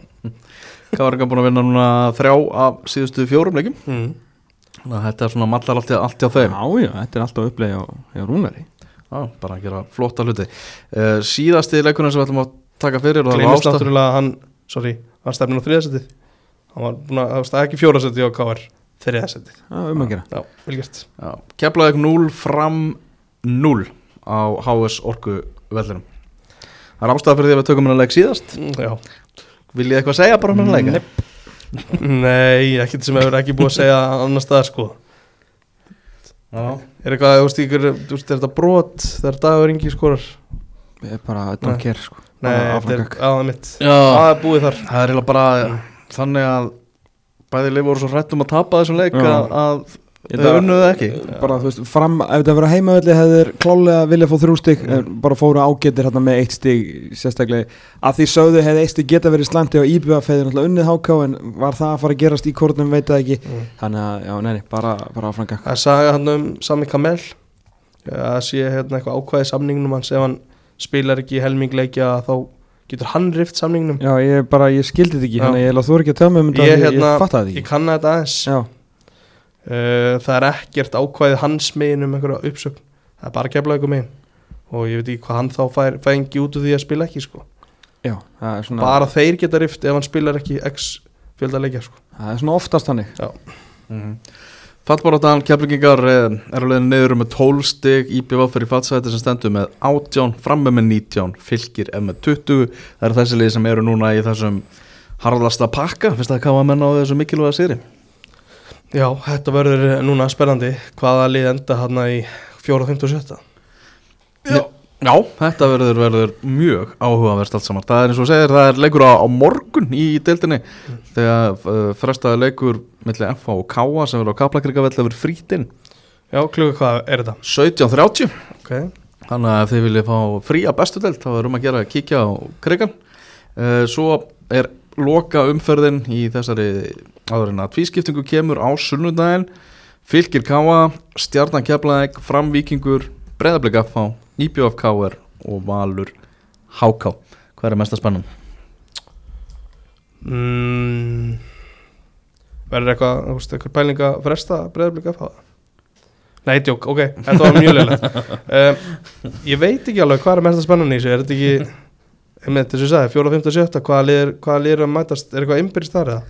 káir er búin að vinna núna þrjá af síðustu fjórum leikum mm. Þannig að Þetta er svona mallar allt, í- hjá þeim Já, já, þetta er alltaf uppleið á, á Rúnari Já, bara að gera flotta hluti uh, Síðasti leikunum sem við ætlum að taka fyrir og það var gleymist ástæð náttúrulega að hann sorry, var stefnin á þriðasettið hann var búin að, það var ekki fjórasettið á KR þriðasettið, Já, um að gera. Já, vel gert. Já, Keflaðið 0 fram 0 á HS Orku vellinum. Það er ástæða fyrir því að við tökum hennar leik síðast. Mm, já, Viljið þið eitthvað segja bara um hennar leika? nei, ekkert sem hefur ekki búið að segja annar stað sko. Já, er eitthvað, þú veist, ykkur, þú veist, er þetta brot þegar dagur yngi skorar? Ég er bara, Nei. care sko. Nei, Bara þetta er, áfram gakk. á, það er mitt. Já. það er búið þar. Það er eiginlega bara þannig að bæði leif voru svo hrættum að tapa þessum leik Já. að, að þau unnuðu ekki. Bara þú veist, fram, ef þetta verið heimavelli hefur klálega viljað fá þrjú stig en bara fóru ágetir hérna með eitt stig sérstaklega, að því sögðu hefði eitt stig geta verið slanti hefði náttúrulega unnið háká en var það að fara að gerast í kórnum veit það ekki, Mm. þannig að já, neini, bara, bara áfram gakk Það er saga hann um Sami Kamel. Að sé hérna eitthvað ákvæði samningnum hans ef hann spilar ekki í helming leikja þá getur hann rift samningnum Já, ég bara, ég skildi þetta ekki, Já. þannig að ég held að þú er ekki að tjá mig um þetta, Ég, ég, hérna, ég fattaði ég þetta kanna þetta aðeins ekki Já, Uh, það er ekkert ákvæði hans megin um einhverja uppsögn það er bara kefla ykkur megin og ég veit ekki hvað hann þá fær, fengi út úr því að spila ekki sko. já, það er svona bara þeir geta rift ef hann spilar ekki x fjölda leikja sko. það er svona oftast þannig mm. Fallbaróttan keflingingar er að leiðin niður með 12 stig. IBV fyrir fatsæti sem stendur með 18 framme með 19, fylgir er með 20 það eru þessi lið sem eru núna í þessum harðasta pakka, finnst það að kafa menn á þessu mikilvæga sýri já, þetta verður núna spennandi hvaða lið enda hann í 4, 5 og 7 Já, já. Þetta verður, verður mjög áhugaverst allt saman. Það er eins og segir, það er leikur á, á morgun í deildinni. Þegar uh, frestaði leikur milli FH og KA sem verður á Kaplakrika vell verður frítinn já, kluga hvað er þetta? 17.30 okay. þannig að þið viljið fá fría bestu deild þá er um að gera að kíkja á krigan uh, svo er loka umferðin í þessari áðurinn að tvískiptingu kemur á sunnudaginn. Fylgir KA, Stjarnan Keflaðeg Framvíkingur, Breðablik FH IBF KR og Valur HK hvað er mest að spennum? mm, verður eitthvað þú veist, eitthvað pæling að fresta breyðablika að fá það Nei, djók, ok, þetta var mjög leilegt um, [laughs] Ég veit ekki alveg hvað er mest að spennan í þessu Er þetta ekki, einmitt þess að ég sagði, 4, 5, 7 Hvaða liður að mætast Er eitthvað innbyrðist þar eða?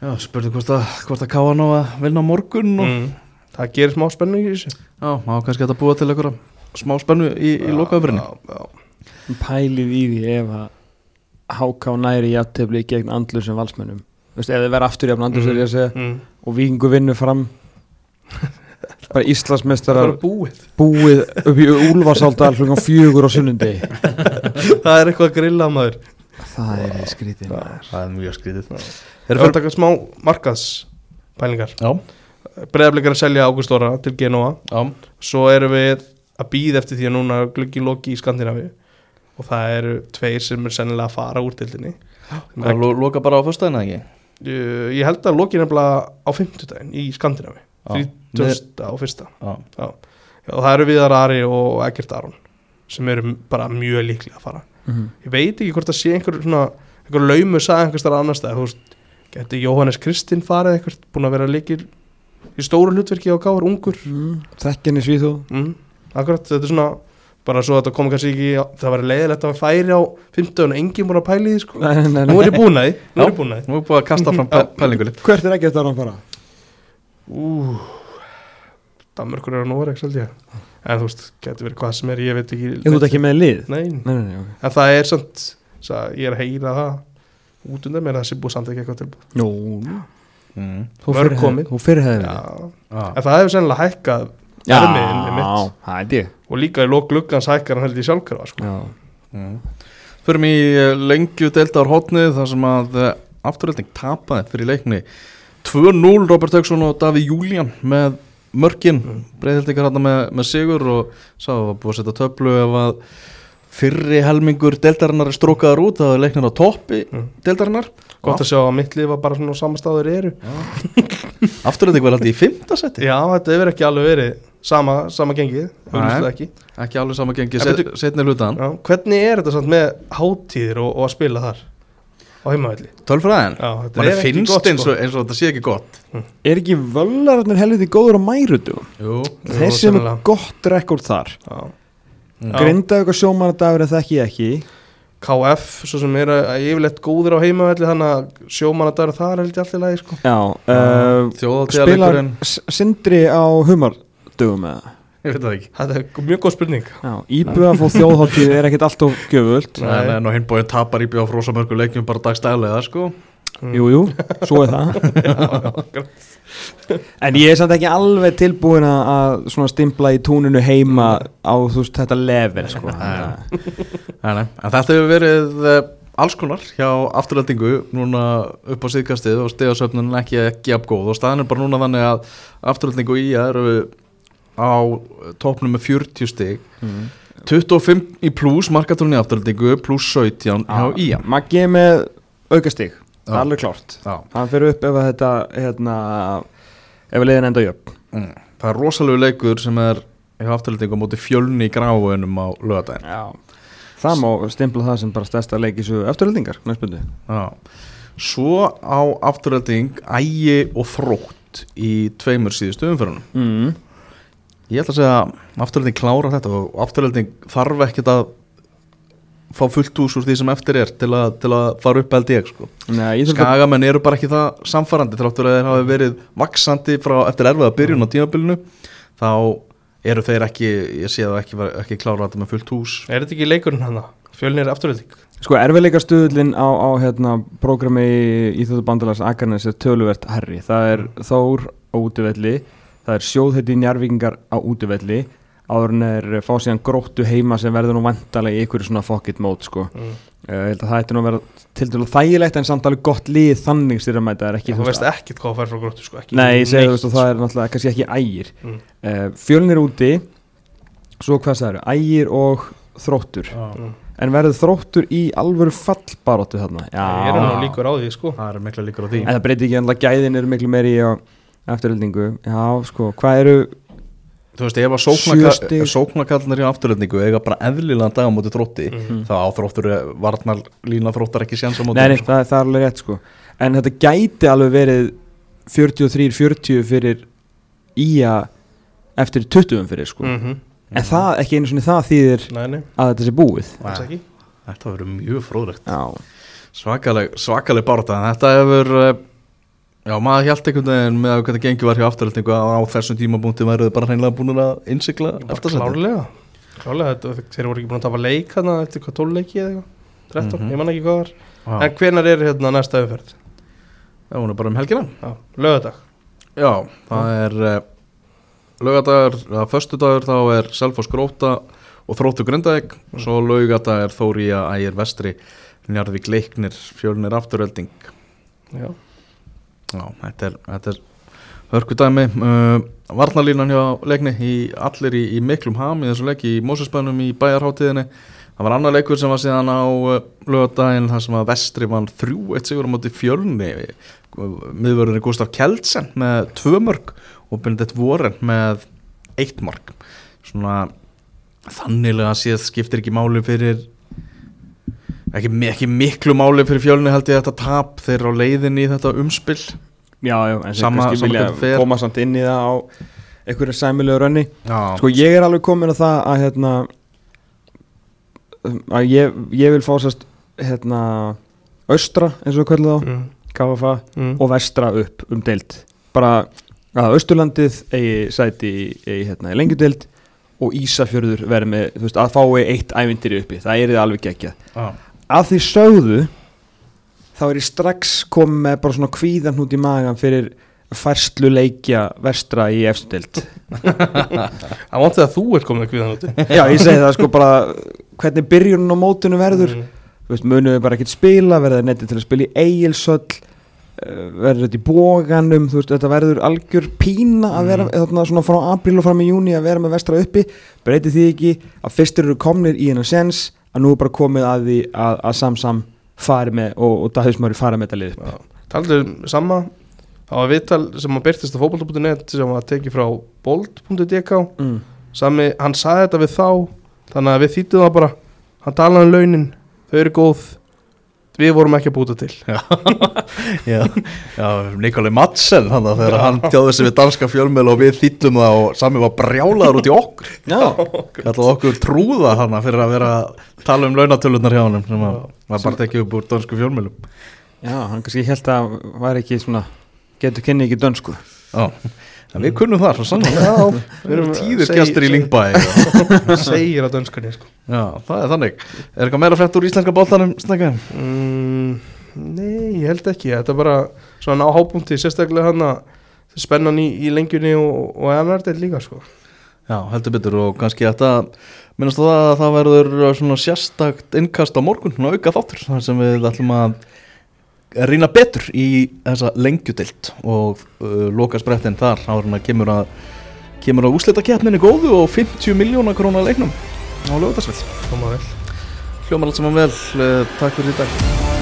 Já, spurðu hvort að, hvort að KA ná að vinna á morgun og Mm. Það gerir smá spennu í þessu já, má kannski þetta búa til einhverja smá spennu í, í já. pælið í því ef að háká næri jafntefli gegn andlu sem valsmennum þið verða aftur jafn andlu sem ég að segja Mm. og vikingu vinnur fram [laughs] bara er búið. búið upp í Úlfarsáldal klukkan fjögur á sunnundi [laughs] Það er eitthvað að grilla maður. Það er skrítið maður. Það er mjög skrítið Erum við að taka smá markaðspælingar? Já, Breiðablikar að selja Ágústóra til Genoa já, Svo erum við að býða eftir því að núna gluggi loki í Skandinavi og það eru tveir sem er sennilega að fara úr dildinni lo- loka bara á fyrstæðina ekki? ég, ég held að loki nefnilega á fimmtudaginn í Skandinavi. 30. á fyrsta Já, Já. Já, og það eru Viðar Ari og Egert Aron sem eru bara mjög líklega að fara Mhm. ég veit ekki hvort það sé einhver svona einhver laumu sagði einhvers þar annars stað þú veist, geti Jóhannes Kristinn farið eitthvað búin að vera líkir í stóru hlutverki á gáður ungur mm, þekkinni svíðu mm, akkurat, þetta er svona bara svo að þetta kom kannski ekki það var leiðilegt að færi á 15 og enginn búin að pæli því sko. nei, nei, nei, nú er ég búin að því nú er ég búin að því. Nú er búið að kasta fram [laughs] pæ- pælingunni. Hvert er ekki eftir að hann fara? Ú, Danmörkur er á Norex held ég. En þú veist, getur verið hvað sem er ég veit ekki ég þú ert ekki með lið? Nei, nei, nei, nei, ok. en það er samt ég er að heyra það út undan mér að það sé búið samt ekki eitthvað tilbúið Nú, mm. þú fyrirhefði Já, Já, en það hefur sennilega hækkað Já, það er ég. Og líka í lók gluggans hækkar hann held ég sjálfkrafa sko. Förum í eh, lengju deildar hotnið þar sem að eh, afturölding tapaði fyrir leikni. 2-0 Robert Hauksson og Daví Júlían með mörkin. Mm. breiðhildingar hann með, með sigur og sá að búið að setja töflu ef að fyrri helmingur deildarinnar er strókaðar út það er leiknir á toppi Mm. deildarinnar. Gott að sjá að mitt lið var bara svona á sama staður eru. Afturölding var alltaf í fymta seti já, þetta hefur ekki alveg verið sama, sama gengið, auðvitað ekki. Ekki alveg saman gengi En set, setni hlutan já, hvernig er þetta samt með hátíðir og, og að spila þar á heimavelli? Tölfræðin? Mann er ekki finnst gott eins, sko. og, eins og þetta sé ekki gott. Er ekki völararnir helviti góður á mærutum? Jú, Jú, Þeir sem er sennilega. gott rekord þar. Já. Mm. Grindaðu eitthvað sjómanadagur en þekki ég ekki. KF, svo sem er að að yfirleitt góðir á heimavelli þannig að sjómanadagur þar held ég alltaf lagi sko. Já, uh, spilar Sindri á humardögum eða? ég veit það ekki. Þetta er mjög góð spurning. Já, íbjöðaf og þjóðháttíð er ekkert allt of gjöfult. Nei. en, á hinbóin tapar í bjóð frósamörku leikjum bara dagstæðlega sko. Jú, jú, svo er það. [laughs] En ég er samt ekki alveg tilbúin að- að svona stimpla í túninu heima á þú veist þetta level sko. Nei, nei. En þetta hefur verið uh, alls konar hjá afturhaldingu núna upp á síðkastið og stegasöfnun ekki ekki af góð. Og staðan er bara núna þannig að afturhaldingu í eru á topnum með 40 stig mm. 25 í pluss, markatónni afturhaldingu pluss 17 hjá ía Maggi með aukastig, Já. alveg klárt Já. Hann fer upp ef að þetta hérna, ef að leiðin enda jöfn Mm. Það er rosalegu leikur sem er hjá afturhaldingu á móti fjölni í gráunum á lögadaginn Já Það má stimpla það sem bara stærsta leik í svo eftiröldingar, næstbundu Já. Svo á afturhalding ægi og þrótt í tveimur síðustu umfyrunum mm. Ég ætla að segja að afturhalding klára þetta og afturhalding þarf ekkert að fá fullt ús úr því sem eftir er til að, til að fara upp held ég sko. Nei, Skagamenn eru bara ekki það samfarandi þráttur að þeir hafi verið vaksandi frá eftir erfiða byrjun á tímabilinu. Þá eru þeir ekki, ég sé það ekki, ekki klára þetta með fullt hús. Er þetta ekki leikurinn hann Fjölnir er afturölding Sko erfiðleika stuðlinn á, á hérna, prógrami í Íþjóðu bandalags Akarnes er töluvert herri. Það er Þór á útivelli, það er sjóðhætti njarvíkingar á útivelli, áður en er fá síðan gróttu heima sem verður nú vantalega í einhverju svona it mode sko. mm. Uh, ég held að það ætti nú að vera til dælu þægilegt en samt alveg gott lið þannig styrramæta er ekki Þú veist ekkert hvað það fær frá gróttu sko ekki Nei, ég segi þú veist og það er náttúrulega kannski ekki ægir Mm. uh, Fjölnir úti Svo hvað það eru, ægir og þróttur Mm. En verður þróttur í alvöru fallbaróttu þarna Já, Ég er nú líkur á því sko Það er mikla líkur á því En það breytir ekki ennlega gæðin eru miklu meiri á eftirhildingu Já, sko, hvað eru Þú veist, ef að sóknakallarnir í afturhaldingu eiga bara eðlilega dag á móti þrótti Mhm. þá á þróttur varnar lína þróttar ekki séns á móti Nei, nei, sko. það, það er alveg rétt sko. En þetta gæti alveg verið 43-40 fyrir Ía eftir 20 fyrir sko. Mhm. En það, ekki einu svona það þýðir Nei, nei, að þetta sé búið? Þetta verður mjög fróðlegt. Já, Svakaleg, svakaleg barða Þetta hefur eh, Já, maður hjælt einhvern veginn með að hvernig gengi var hjá afturhaldingu að á þessum tímabúndi væruðu bara hreinlega búin að innsikla eftir klárlega. Klárlega, þetta, þeir voru ekki búin að tapa leik hana eftir hvað 12 leiki eða eitthvað? 13, Mhm. ég man ekki hvað var. Já, En hvenar er hérna næsta umferð? það var bara um helgina. Já, lögadag Já, það er uh, lögadagur, eða föstudagur þá er Selfoss Gróta og Þróttu Grindavík. Svo lögadagur Þória Ægir Vestri Njarðvík Leiknir Fjölnir Afturölding Já, Já, þetta er, þetta er hörkudæmi. Uh, Varnalínan hjá leikni í, allir í, í miklum ham í þessu leiki í Mósusbænum í bæjarháttíðinni Það var annar leikur sem var síðan á uh, lögadaginn þar sem að Vestri vann þrjú eitt sigur á móti fjölni. Miðvörðinni Gustaf Kjeldsen með tvö mörg og Benedikt Voren með eitt mörg svona þannilega séð skiptir ekki máli fyrir ekki, ekki miklu máli fyrir fjölni held ég þetta tap þeir eru á leiðinni í þetta umspill já, já en þeir kannski vilja hvernig koma samt inn í það á einhverju sæmilegu rönni Sko ég er alveg komin á það að hérna að ég, ég vil fá sérst hérna austra eins og við kallum þá mm. KFA Mm. og vestra upp um deild. Bara að Austurlandið eigi sæti í, í, hérna, í lengjudeild og Ísafjörður verði með þú veist, að fái eitt ævindiri uppi. Það er þið alveg geggjað. Já, að því sögðu þá er ég strax komið með bara svona kvíðan út í magan fyrir færslu leikja vestra í efstudeild [laughs] Það vantið að þú ert komin að kviða núti já ég segi það sko bara hvernig byrjunum á mótinu verður. Mm. þú veist, munum við bara ekkert spila verða nettið til að spila í eigilsöll verður þetta í bóganum þú veist, þetta verður algjör pína að vera þarna svona frá apríl og fram í júni að vera með vestra uppi, breyti því ekki að fyrstir eru komnir í hennar sens að nú er bara komið að því að, að Samsam fari með og, og Dahiðsmári fari með þetta lið. Upp. Taldur um sama Það var viðtal sem að byrtist á fótbolta.net sem var tekið frá bold.dk mm. Sami, hann sagði þetta við þá þannig að við þýttum það bara. Hann talaði um launin, þau eru góð við vorum ekki að búta til. Já, já. Nikolai Madsen þannig að þegar hann tjáði sig við danska fjölmjöl og við þýttum það og sami var brjálaður út í okkur. Já, Kallar okkur trúða hann fyrir að vera að tala um launatölunar hjá hann sem að var bara tekið upp úr dansku fjölmjölum já, hann kannski held að var ekki svona, getur kynni ekki dönsku. Já, en við kunnum það svo sannan Já, við erum tíður Seg- gestur í seg- Lingbæ [laughs] segir á dönskunni sko. Það er þannig Er eitthvað meira frétt úr íslenska bóltanum snakka? mm, Nei, ég held ekki Þetta er bara svona á hápunkti sérstaklega hann að spennan í, í lengjunni og, og del líka sko. Já, heldur betur og kannski þetta minnast á það að það verður svona sérstakt innkast á morgun, svona auka þáttur sem við ætlum að rýna betur í þessa lengjudelt og uh, loka sprettin þar að kemur að kemur að úslita keppninni góðu og 50 miljóna krónar leiknum á lögutarsveld Hljómar allt saman vel, uh, takk fyrir í dag